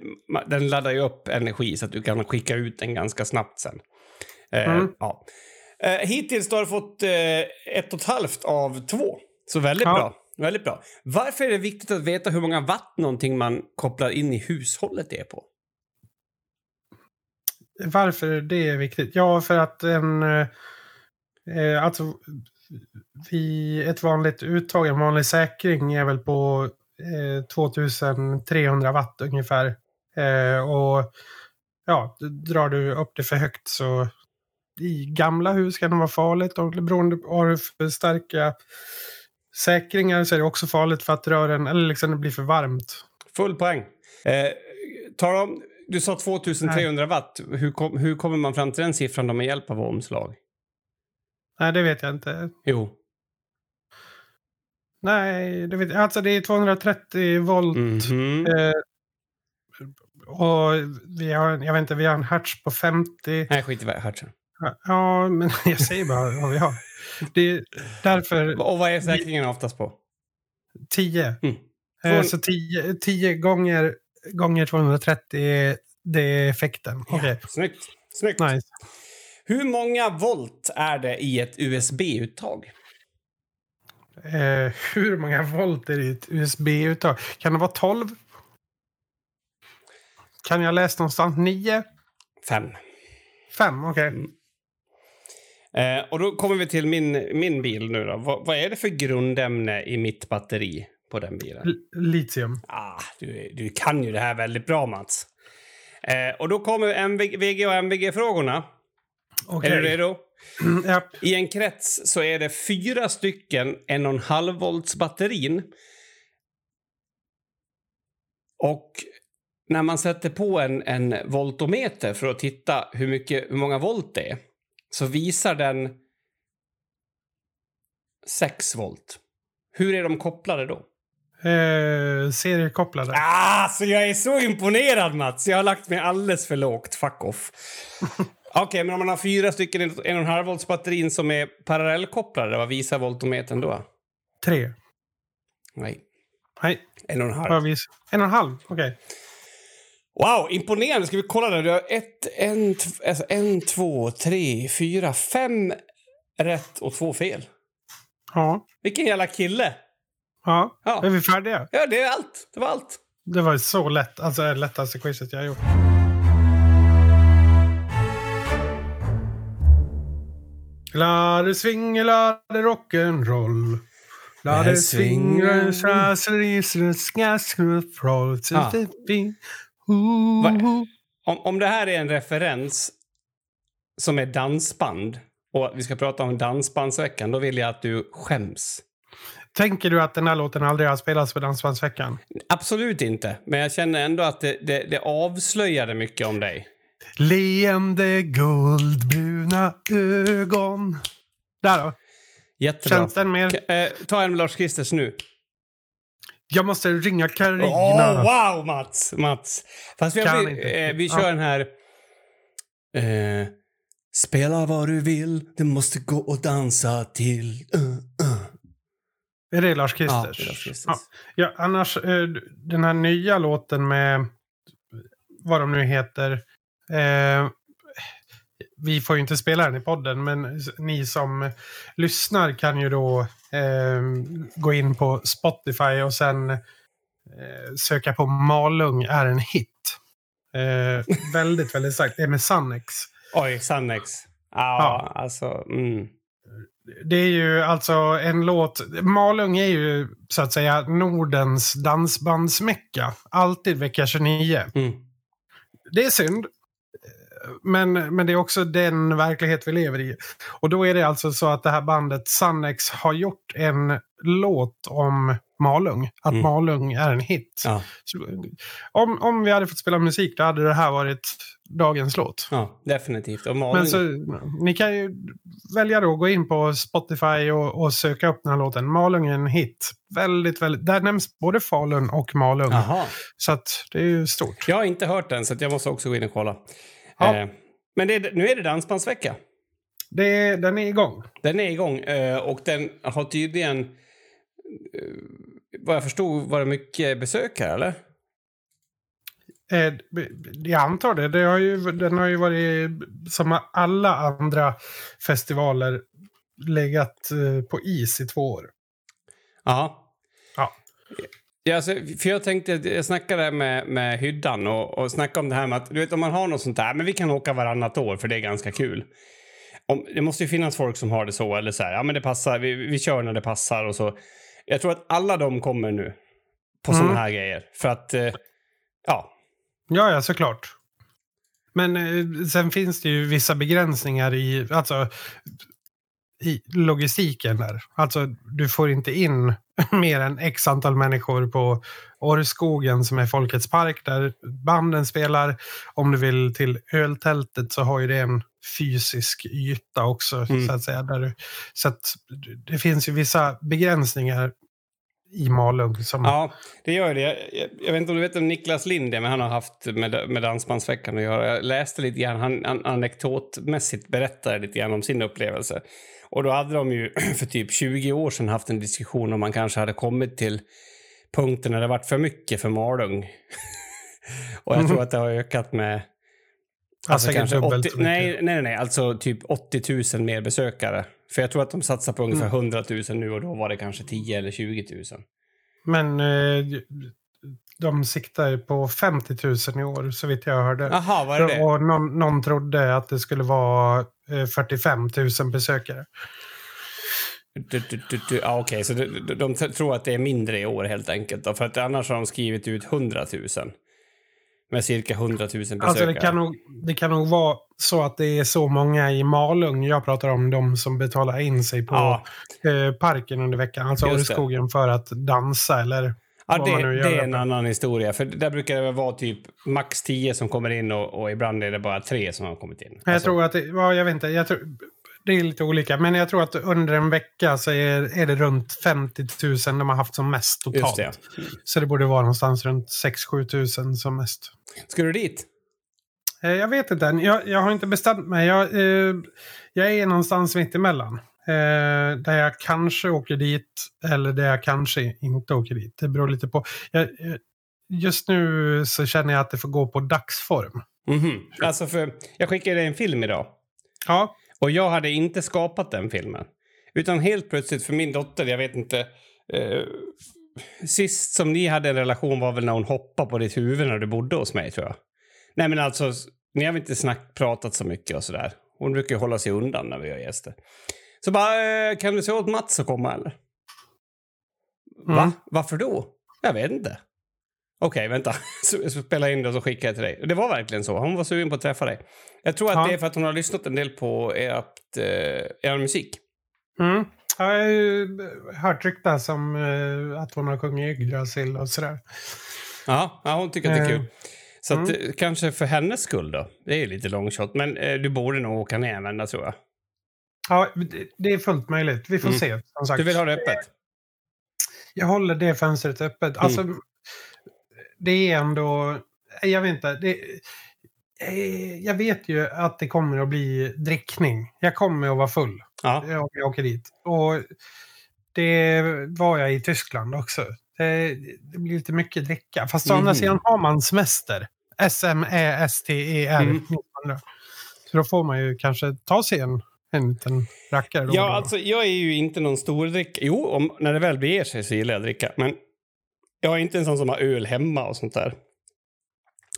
den laddar ju upp energi så att du kan skicka ut den ganska snabbt sen. Eh, mm. ja. Eh, hittills har du fått eh, ett och ett halvt av två. Så väldigt ja. bra. Väldigt bra. Varför är det viktigt att veta hur många watt någonting man kopplar in i hushållet är på? Varför det är viktigt? Ja, för att en... Eh, eh, alltså, vi, ett vanligt uttag, en vanlig säkring är väl på eh, 2300 watt ungefär. Eh, och ja, drar du upp det för högt så i gamla hus kan det vara farligt. Och beroende på hur för starka säkringar så är det också farligt för att rören, eller liksom det blir för varmt. Full poäng. Eh, tar om, du sa 2300 Nej. watt. Hur, kom, hur kommer man fram till den siffran då med hjälp av omslag? Nej, det vet jag inte. Jo. Nej, det vet jag. Alltså det är 230 volt. Mm -hmm. eh, och vi har, jag vet inte, vi har en hertz på 50. Nej, skit i hertzen. Ja, men jag säger bara vad vi har. Det är därför... Och vad är säkringen oftast på? 10. Mm. Eh, så 10 gånger, gånger 230 är, det är effekten. Ja, okay. Snyggt. Snyggt. Nice. Hur många volt är det i ett USB-uttag? Eh, hur många volt är det i ett USB-uttag? Kan det vara 12? Kan jag läsa någonstans 9? 5. 5, okej. Okay. Mm. Eh, och då kommer vi till min, min bil nu då. vad, vad är det för grundämne i mitt batteri på den bilen? L litium. Ah, du, du kan ju det här väldigt bra Mats. Eh, och då kommer MV, VG och MVG-frågorna. Okay. Är du redo? Mm. I en krets så är det fyra stycken en och en halv volts batterin. Och när man sätter på en, en voltometer för att titta hur, mycket, hur många volt det är så visar den 6 volt. Hur är de kopplade då? Eh, seriekopplade. Ah, så jag är så imponerad Mats! Jag har lagt mig alldeles för lågt. Fuck off. Okej, okay, men om man har fyra stycken 1,5 volts batterin som är parallellkopplade, vad visar voltometern då? Tre. Nej. Nej. En och en halv. En och en halv, okej. Okay. Wow, imponerande. Ska vi kolla där? Du har ett, en, alltså en, två, tre, fyra, fem rätt och två fel. Ja. Vilken jävla kille! Ja, ja. är vi färdiga? Ja, det är allt. Det var allt. Det var så lätt. Alltså det lättaste quizet jag gjort. La det swing, la det rock'n'roll. La det swing, la det swing, om, om det här är en referens som är dansband och vi ska prata om Dansbandsveckan, då vill jag att du skäms. Tänker du att den här låten aldrig har spelats på Dansbandsveckan? Absolut inte, men jag känner ändå att det, det, det avslöjade mycket om dig. Leende guldbruna ögon. Där då. Jättebra. Känns den mer... K eh, ta en med Lars Kristers nu. Jag måste ringa Carina. Åh, wow, Mats! Mats. Fast vi, inte. eh, vi kör Ja. den här... Eh, spela vad du vill, du måste gå och dansa till... Uh, uh. Är det Lars Ja, Kristers? det är Lars Kristers. Ja. Ja, annars eh, den här nya låten med vad de nu heter. Eh, vi får ju inte spela den i podden, men ni som lyssnar kan ju då eh, gå in på Spotify och sen eh, söka på Malung är en hit. Eh, väldigt, väldigt starkt. Det är med Sannex. Oj, Sannex. Ja, alltså... Mm. Det är ju alltså en låt. Malung är ju så att säga Nordens dansbandsmecka. Alltid vecka 29. Mm. Det är synd. Men, men det är också den verklighet vi lever i. Och då är det alltså så att det här bandet Sannex har gjort en låt om Malung. Att Mm. Malung är en hit. Ja, Så, om, om vi hade fått spela musik då hade det här varit dagens låt. ja, definitivt. Men så, ni kan ju välja då att gå in på Spotify och, och söka upp den här låten. Malung är en hit. Väldigt, väldigt. Där nämns både Falun och Malung. Jaha. Så att det är ju stort. Jag har inte hört den, så att jag måste också gå in och kolla. Ja. Eh, men det nu är det Dansbandsvecka. Det, den är igång. Den är igång eh, och den har tydligen... Eh, vad jag förstod var det mycket besökare, eller? Eh, jag antar det. det har ju, den har ju varit som alla andra festivaler legat eh, på is i två år. Ja. Ja. Ja, alltså, för jag tänkte, jag snackade med, med hyddan och, och snackade om det här med att du vet, om man har något sånt där, men vi kan åka varannat år för det är ganska kul. Om, det måste ju finnas folk som har det så, eller så här, ja men det passar, vi, vi kör när det passar och så. Jag tror att alla de kommer nu på Mm. såna här grejer. För att, eh, ja, Ja, ja, såklart. Men eh, sen finns det ju vissa begränsningar i, alltså, i logistiken där. Alltså, du får inte in mer än x antal människor på Orrskogen som är Folkets park där banden spelar. Om du vill till öltältet så har ju det en fysisk yta också. Mm. Så att säga. Där du, så att det finns ju vissa begränsningar i Malung. Som, Ja, det gör det. Jag, jag, jag vet inte om du vet om Niklas Linde, men han har haft med, med Dansbandsveckan att göra. Jag läste lite grann, han, han anekdotmässigt berättade lite grann om sin upplevelse. Och då hade de ju för typ 20 år sedan haft en diskussion om man kanske hade kommit till punkten när det varit för mycket för Malung. Och jag tror att det har ökat med... Ja, säkert dubbelt 80, så mycket. nej, nej, nej, alltså typ 80 000 mer besökare. För jag tror att de satsar på ungefär Mm. 100 000 nu och då var det kanske 10 eller 20 000. Men eh, de siktar på 50 000 i år, så vitt jag hörde. Jaha, var det det? Och någon, någon trodde att det skulle vara eh, 45 000 besökare. Du, du, du, du, ja, Okej, så de, de, de tror att det är mindre i år helt enkelt. Då, för att annars har de skrivit ut 100 000. Med cirka 100 000 besökare. Alltså det kan, nog, det kan nog vara så att det är så många i Malung. Jag pratar om de som betalar in sig på Ja, eh, parken under veckan. Alltså. Åreskogen för att dansa eller ja vad man det, det är en annan historia. För där brukar det vara typ max 10 som kommer in och, och ibland är det bara tre som har kommit in. Jag Alltså, tror att det, ja, jag vet inte, jag tror, det är lite olika. Men jag tror att under en vecka så är, är det runt 50 000 de har haft som mest totalt. Det. Så det borde vara någonstans runt 6-7 000 som mest. Ska du dit? Eh, Jag vet inte än. Jag, jag har inte bestämt mig. Jag, eh, jag är någonstans mitt emellan. Eh, där jag kanske åker dit eller där jag kanske inte åker dit. Det beror lite på. Jag, eh, just nu så känner jag att det får gå på dagsform. Mhm. Alltså för, jag skickade dig en film idag. Ja, Och jag hade inte skapat den filmen. Utan helt plötsligt för min dotter, jag vet inte... Eh, sist som ni hade en relation var väl när hon hoppade på ditt huvud när du bodde hos mig tror jag. Nej men alltså, ni har väl inte snack, pratat så mycket och sådär. Hon brukar ju hålla sig undan när vi har gäster. Så bara, eh, kan du säga åt Mats att komma eller? Va? Mm. Varför då? Jag vet inte. Okej, vänta. Så, så spelar jag in det och så skickar jag till dig. Och Det var verkligen så. Hon var sugen på att träffa dig. Jag tror att Ja. det är för att hon har lyssnat en del på ert, eh, er musik. Mm. Jag har hört ryktas om eh, att hon har sjungit Yggdrasil och sådär. Ja, ja, hon tycker att det är Eh, kul. Så att, mm. eh, kanske för hennes skull då. Det är lite long shot. Men eh, du borde nog åka ner vända tror jag. Ja, det- är fullt möjligt. Vi får Mm. se. Som sagt. Du vill ha det öppet? jag håller det fönstret öppet. Alltså, det är ändå... Jag vet inte. Det, eh, jag vet ju att det kommer att bli drickning. Jag kommer att vara full. Ja. Jag, jag åker dit. Och det var jag i Tyskland också. Det, det blir lite mycket dricka. Fast å andra Mhm. sidan har man semester. S-M-E-S-T-E-R. Mm. Så då får man ju kanske ta sig en, en liten rackare. Ja, alltså jag är ju inte någon stor drickare. Jo, om, när det väl beger sig så gillar jag att dricka. Men jag är inte en sån som har öl hemma och sånt där.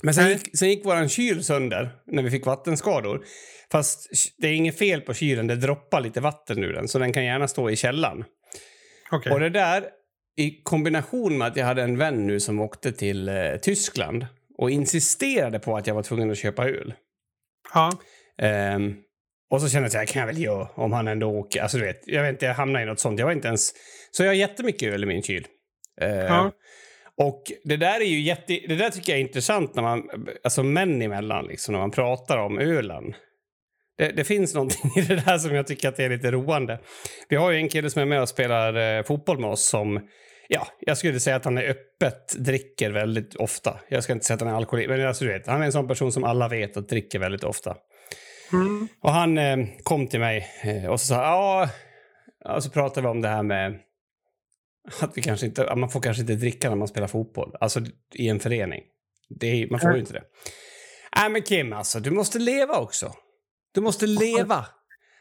Men sen gick, sen gick våran kyl sönder när vi fick vattenskador. Fast det är inget fel på kylen, det droppar lite vatten ur den. Så den kan gärna stå i källaren. Okej. Och det där i kombination med att jag hade en vän nu som åkte till eh, Tyskland och insisterade på att jag var tvungen att köpa öl. Ja. Ehm, och så kände jag att jag kan väl göra om han ändå åker. Alltså du vet, jag vet inte, jag hamnade i något sånt. Jag var inte ens... Så jag har jättemycket öl i min kyl. Ja. Och det där är ju jätte... Det där tycker jag är intressant när man... Alltså män emellan liksom, när man pratar om ölen. Det, det finns någonting i det där som jag tycker att det är lite roande. Vi har ju en kille som är med och spelar eh, fotboll med oss som... Ja, jag skulle säga att han är öppet dricker väldigt ofta. Jag ska inte säga att han är alkoholist, men alltså, du vet, han är en sån person som alla vet att dricker väldigt ofta. Mm. Och han eh, kom till mig eh, och så sa ja, och så pratade vi om det här med att vi kanske inte, att man får kanske inte dricka när man spelar fotboll, alltså i en förening. Det är, man får ju inte det. Nej men Kim alltså, du måste leva också. Du måste leva,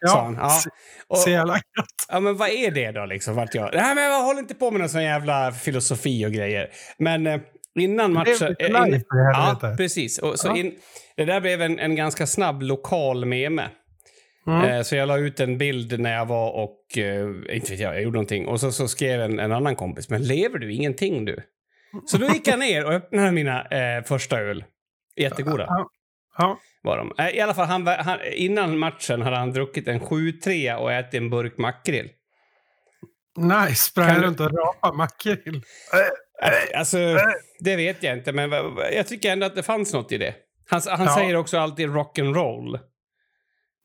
sa han. Ja. Och, Så jävla gött. ja men vad är det då liksom? Vart jag, nej men jag håller inte på med någon sån jävla filosofi och grejer. Men eh, innan Det är matchen... lite eh, live in- Ja, precis. Och så Ja. in, det där blev en, en ganska snabb lokal meme. Mm. Eh, så jag la ut en bild när jag var och, eh, inte vet jag, jag gjorde någonting. Och så, så skrev en, en annan kompis, men lever du ingenting du? Så då gick jag ner och öppnade mina eh, första öl. Jättegoda Ja. Ja. var de. Eh, I alla fall, han, han, innan matchen hade han druckit en 7-3 och ätit en burk makrill. Nice. Sprang runt och rapa makrill. Alltså, det vet jag inte, men jag tycker ändå att det fanns något i det. Han, han Ja. säger också alltid rock'n'roll.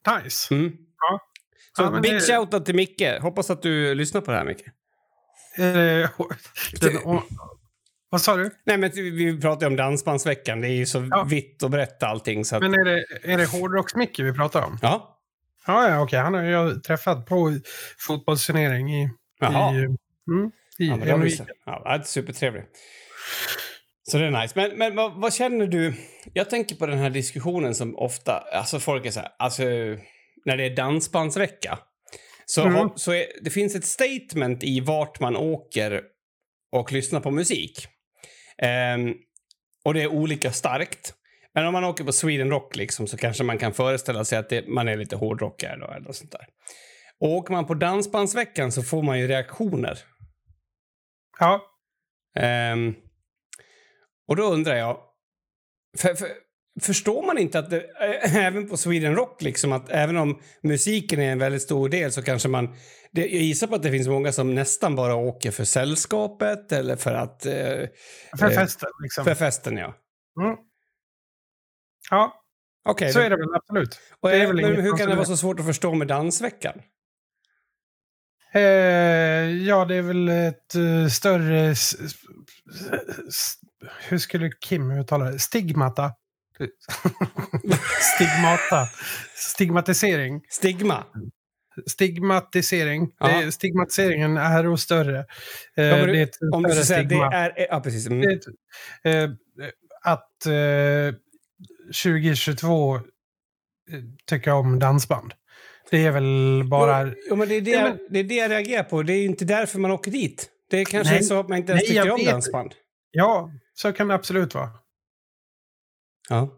Nice. Mm. Ja. Så Ja, big det- shoutout till Micke. Hoppas att du lyssnar på det här, Micke. Eh, den, och, vad sa du? Nej, men vi- ju om Dansbandsveckan. Det är ju så Ja. vitt och brett allting. Så att, Men är det, är det hårdrocks-Micke vi pratar om? ja. Ja, ja okej. Han har jag träffat på fotbollsturnering i... Jaha. I, mm, i Ja, men det är supertrevligt. Så det är nice. Men, men vad, vad känner du? Jag tänker på den här diskussionen som ofta, alltså folk är så här, alltså när det är dansbandsvecka. Så, Mm. så är, det finns ett statement i vart man åker och lyssnar på musik. Ehm, och det är olika starkt. Men om man åker på Sweden Rock liksom, så kanske man kan föreställa sig att det, man är lite hårdrockare då, eller sånt där. Och åker man på Dansbandsveckan så får man ju reaktioner. Ja. Ehm, och då undrar jag, för, för, förstår man inte att det, även på Sweden Rock, liksom att även om musiken är en väldigt stor del så kanske man, det, jag gissar på att det finns många som nästan bara åker för sällskapet eller för att, eh, För Eh, festen liksom. för festen ja. Mm. Ja, Okej, så då- är det väl absolut. och, är eh, väl hur kan det vara så svårt att förstå med dansveckan? Eh, ja, det är väl ett eh, större... hur skulle Kim uttala det? Stigmata. Stigmata. Stigmatisering. Stigma? Stigmatisering. Ja. Det är, stigmatiseringen är nog större. Eh, Ja, men det är ett Om du större ska säga det stigma. är... Ja, precis. Mm. Det ett, eh, att eh, 2022 eh, tycker om dansband. Det är väl bara... Jo, men det, är det, Ja, men- det är det jag reagerar på. Det är inte därför man åker dit. Det är kanske Nej. är så att man inte ens Nej, tycker om vet. dansband. Ja, så kan det absolut vara. Ja.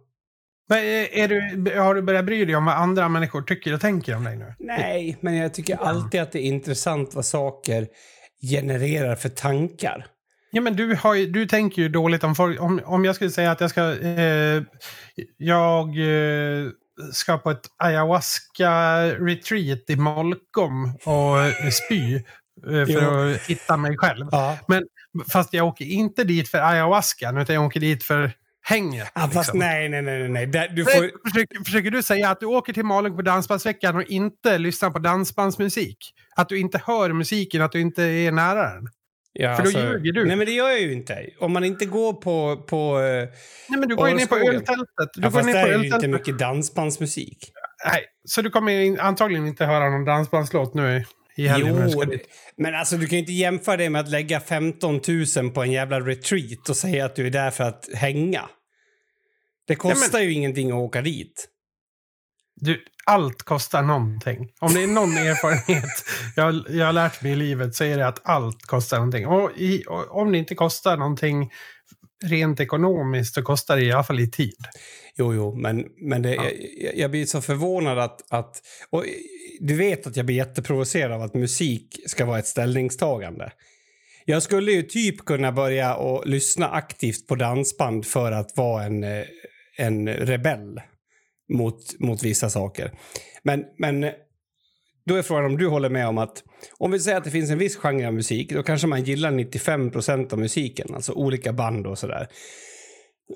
Men är är du, har du börjat bry dig om vad andra människor tycker och tänker om dig nu? Nej, men jag tycker alltid att det är intressant vad saker genererar för tankar. Ja, men du, har ju, du tänker ju dåligt om folk. Om, om jag skulle säga att jag ska... Eh, jag eh, ska på ett ayahuasca-retreat i Molkom och eh, spy eh, för Jo. att hitta mig själv. Ja. Fast jag åker inte dit för ayahuascan, utan jag åker dit för hänget. Ah, fast liksom. nej, nej, nej, nej. Där, du får... Försöker, försöker du säga att du åker till Malung på Dansbandsveckan och inte lyssnar på dansbandsmusik? Att du inte hör musiken, att du inte är nära den? Ja, För då alltså- ljuger du. Nej, men det gör jag ju inte. Om man inte går på... på eh, Nej, men du går ju ner på öltältet. Du ja, går fast ner där på är ju inte mycket dansbandsmusik. Nej, så du kommer antagligen inte höra någon dansbandslåt nu i, i helgen. när du Jo, ska det, dit. men alltså du kan ju inte jämföra det med att lägga 15 000 på en jävla retreat och säga att du är där för att hänga. Det kostar ju ingenting att åka dit. Du, allt kostar någonting. Om det är någon erfarenhet jag, jag har lärt mig i livet så är det att allt kostar någonting. Och, i, och om det inte kostar någonting rent ekonomiskt så kostar det i alla fall i tid. Jo, jo, men, men det, Ja. jag, jag blir så förvånad att... att och du vet att jag blir jätteprovocerad av att musik ska vara ett ställningstagande. Jag skulle ju typ kunna börja och lyssna aktivt på dansband för att vara en, eh, en rebell mot, mot vissa saker. Men, men då är frågan om du håller med om att om vi säger att det finns en viss genre av musik, då kanske man gillar 95 procent av musiken, alltså olika band och sådär.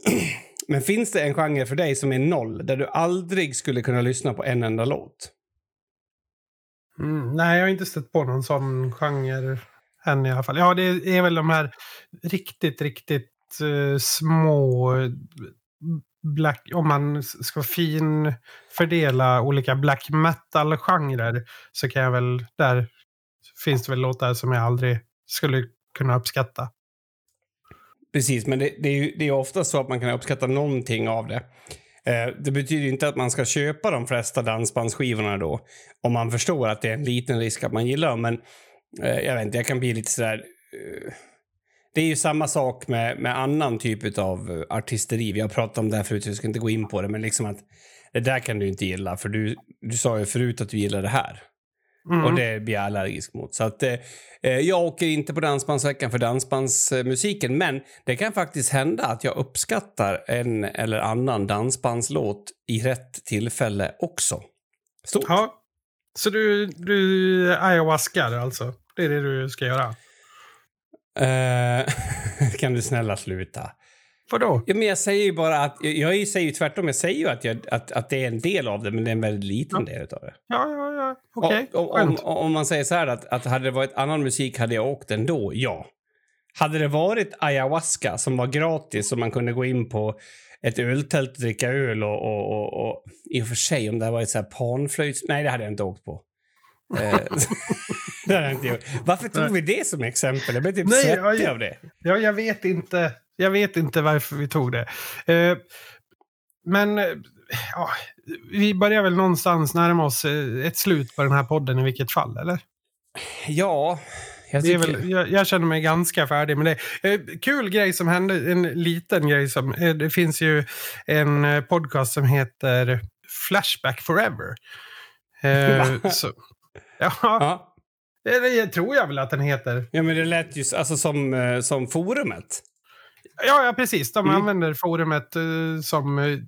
Men finns det en genre för dig som är noll, där du aldrig skulle kunna lyssna på en enda låt? Mm, nej, jag har inte stött på någon sån genre än i alla fall. Ja, det är väl de här riktigt, riktigt uh, små eh, black, om man ska fin fördela olika black metal-genrer så kan jag väl, där finns det väl låtar som jag aldrig skulle kunna uppskatta. Precis, men det, det är ju det är ofta så att man kan uppskatta någonting av det. Eh, det betyder inte att man ska köpa de flesta dansbandsskivorna då. Om man förstår att det är en liten risk att man gillar dem. Men eh, jag vet inte, jag kan bli lite sådär... Eh, det är ju samma sak med, med annan typ av artisteri. Vi har pratat om det här förut, så jag ska inte gå in på det. Men liksom att det där kan du inte gilla. För du, du sa ju förut att du gillar det här. Mm. Och det blir jag allergisk mot. Så att, eh, eh, jag åker inte på Dansbandsveckan för dansbandsmusiken. Men det kan faktiskt hända att jag uppskattar en eller annan dansbandslåt i rätt tillfälle också. Stort. Ja, så du, du ayahuaskar alltså? Det är det du ska göra? Eh, kan du snälla sluta? Vadå? Ja, men jag säger ju bara att... Jag, jag säger ju tvärtom. Jag säger ju att, jag, att, att det är en del av det, men det är en väldigt liten del av det. Ja, ja, ja. Okej, om, om, skönt. om man säger så här att, att hade det varit annan musik hade jag åkt ändå, ja. Hade det varit ayahuasca som var gratis och man kunde gå in på ett öltält och dricka öl och, och, och, och i och för sig om det hade varit så här panflöjts... Nej, det hade jag inte åkt på. Eh, det hade jag inte gjort. Varför tog vi det som exempel? Jag blev typ Nej, svettig ja, ja. av det. Ja, jag vet inte. Jag vet inte varför vi tog det. Eh, men eh, ja, vi börjar väl någonstans närma oss eh, ett slut på den här podden i vilket fall, eller? Ja, jag tycker... väl, jag, jag känner mig ganska färdig med det. Eh, kul grej som hände, en liten grej som... Eh, det finns ju en podcast som heter Flashback Forever. Eh, Va? Ja, Ja. det, det tror jag väl att den heter. ja, men det lät ju alltså, som, eh, som forumet. Ja, ja precis. De Mm. använder forumet eh, som eh,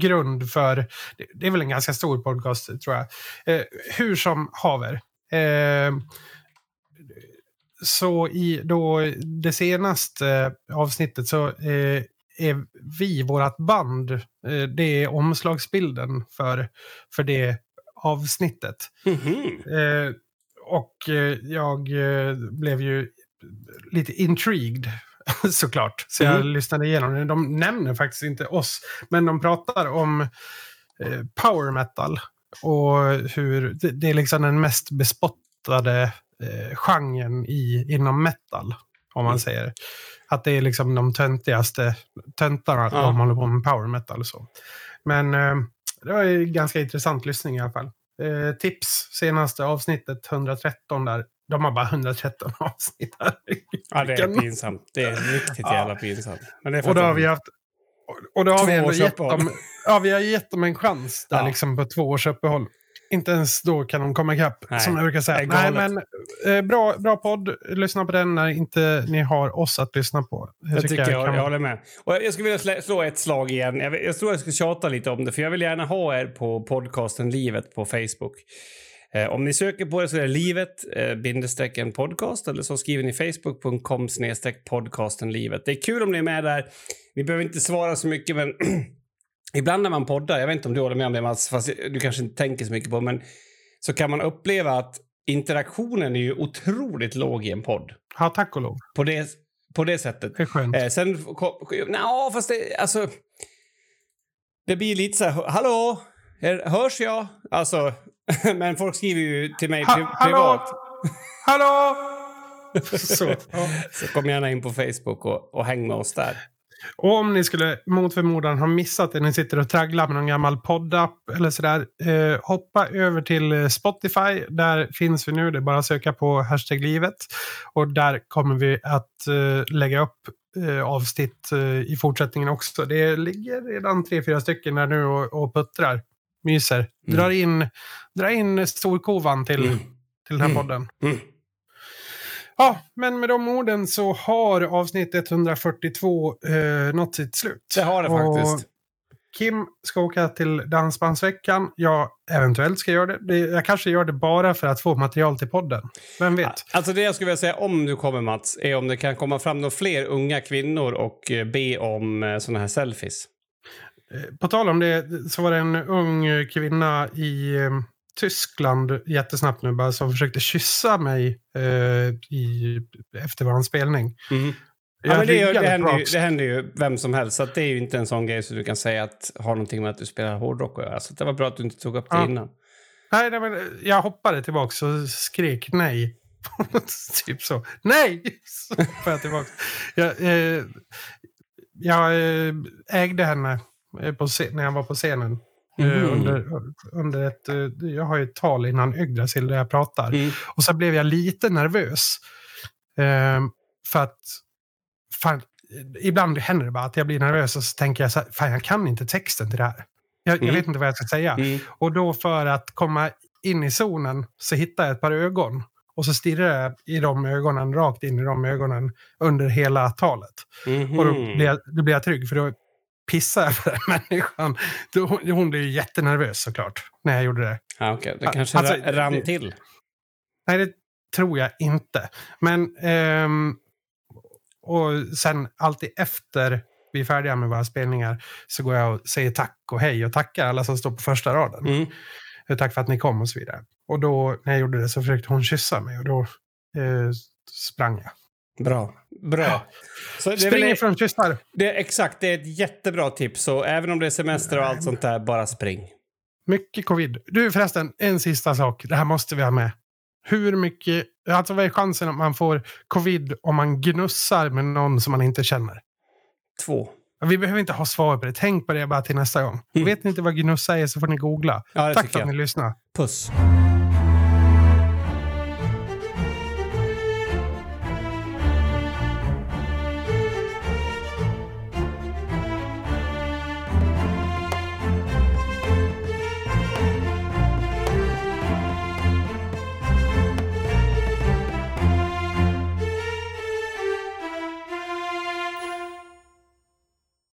grund för... Det, det är väl en ganska stor podcast, tror jag. Eh, hur som haver. Så i då det senaste avsnittet så är vi, vårt band, det är omslagsbilden för, för det avsnittet. Mhm. Eh, och eh, jag eh, blev ju lite intrigued såklart. Så jag Mm. lyssnade igenom. De nämner faktiskt inte oss, men de pratar om eh, power metal. Och hur det, det är liksom den mest bespottade eh, genren i, inom metal. Om man Mm. säger. Att det är liksom de töntigaste töntarna Ja. de håller på med power metal och så. Men eh, det var ju ganska intressant lyssning i alla fall. Eh, tips, senaste avsnittet 113 där. De har bara 113 avsnitt. här. Ja, det är pinsamt. Det är riktigt Ja. jävla pinsamt. Men det är Och då har vi haft... Och då har vi ändå gett dem, ja, vi har gett dem en chans där Ja. liksom på två års uppehåll. Inte ens då kan de komma ikapp, Nej, som jag brukar säga. Nej, men eh, bra, bra podd. Lyssna på den när inte ni har oss att lyssna på. Det Jag tycker jag, kan jag håller med. Och jag skulle vilja slå ett slag igen. Jag, jag tror jag ska tjata lite om det, för jag vill gärna ha er på podcasten Livet på Facebook. Eh, om ni söker på det så är det livet eh, bindestreck en podcast eller så skriver ni facebook.com snedstreck podcasten livet. Det är kul om ni är med där. Ni behöver inte svara så mycket, men ibland när man poddar, jag vet inte om du håller med om det Mats, fast du kanske inte tänker så mycket på men så kan man uppleva att interaktionen är ju otroligt låg i en podd. Ja, tack och lov. På det, på det sättet. Det är skönt. Eh, sen... Nja, fast det... Alltså... Det blir lite så här... Hallå? Hörs jag? Alltså... Men folk skriver ju till mig pri- Ha, hallå! privat. Hallå! Så. Ja. Så kom gärna in på Facebook och, och häng med oss där. Och om ni skulle mot förmodan ha missat det, ni sitter och tragglar med någon gammal poddapp eller sådär. Eh, hoppa över till eh, Spotify. Där finns vi nu. Det är bara att söka på hashtag livet. Och där kommer vi att eh, lägga upp eh, avsnitt eh, i fortsättningen också. Det ligger redan tre, fyra stycken där nu och, och puttrar. Myser. Drar in, drar in storkovan till, Mm. till den här Mm. podden. Mm. Ja, men med de orden så har avsnitt 142 eh, nått sitt slut. Det har det Och faktiskt. Kim ska åka till Dansbandsveckan. Jag eventuellt ska göra det. Jag kanske gör det bara för att få material till podden. Vem vet? Alltså det jag skulle vilja säga om du kommer Mats, är om det kan komma fram några fler unga kvinnor och eh, be om eh, såna här selfies. Eh, På tal om det så var det en ung kvinna i Tyskland, jättesnabbt nu bara, som försökte kyssa mig eh, i, efter vår spelning. Jag Ja, men det, det, händer ju, det händer ju vem som helst, så det är ju inte en sån grej som du kan säga att har någonting med att du spelar hårdrock att göra. Så det var bra att du inte tog upp det Ja. innan. Nej, nej, men jag hoppade tillbaka och skrek nej. typ så. Nej! Så hoppade jag tillbaka. Jag, eh, jag eh, ägde henne eh, på när jag var på scenen. Mhm. under, under ett, eh, jag har ju ett tal innan Yggdrasil där jag pratar. Mm. Och så blev jag lite nervös. Eh, för att fan, ibland händer det bara att jag blir nervös och så tänker jag så här, fan jag kan inte texten till det här. Jag, jag Mm. vet inte vad jag ska säga. Mm. Och då för att komma in i zonen så hittar jag ett par ögon. Och så stirrar jag i de ögonen, rakt in i de ögonen under hela talet. Mhm. Och då blir, jag, då blir jag trygg för då jag på den människan. Hon, hon blir ju jättenervös såklart när jag gjorde det. Ja, okej. Det kanske Alltså, ra- rann till. Nej, det tror jag inte. Men... ehm, och sen alltid efter vi är färdiga med våra spelningar så går jag och säger tack och hej och tackar alla som står på första raden. Mm. Tack för att ni kom och så vidare. Och då när jag gjorde det så försökte hon kyssa mig och då eh, sprang jag. Bra. Bra. Så det, är väl, Springer från kyssar. det, är exakt, det är ett jättebra tips. Så även om det är semester och allt sånt där, bara spring. Mycket covid. Du förresten, en sista sak. Det här måste vi ha med. Hur mycket, alltså vad är chansen att man får covid om man gnussar med någon som man inte känner? Två. Vi behöver inte ha svar på det. Tänk på det bara till nästa gång. Mm. Vet ni inte vad gnussa är så får ni googla. Ja, Tack för att ni lyssnade. Puss.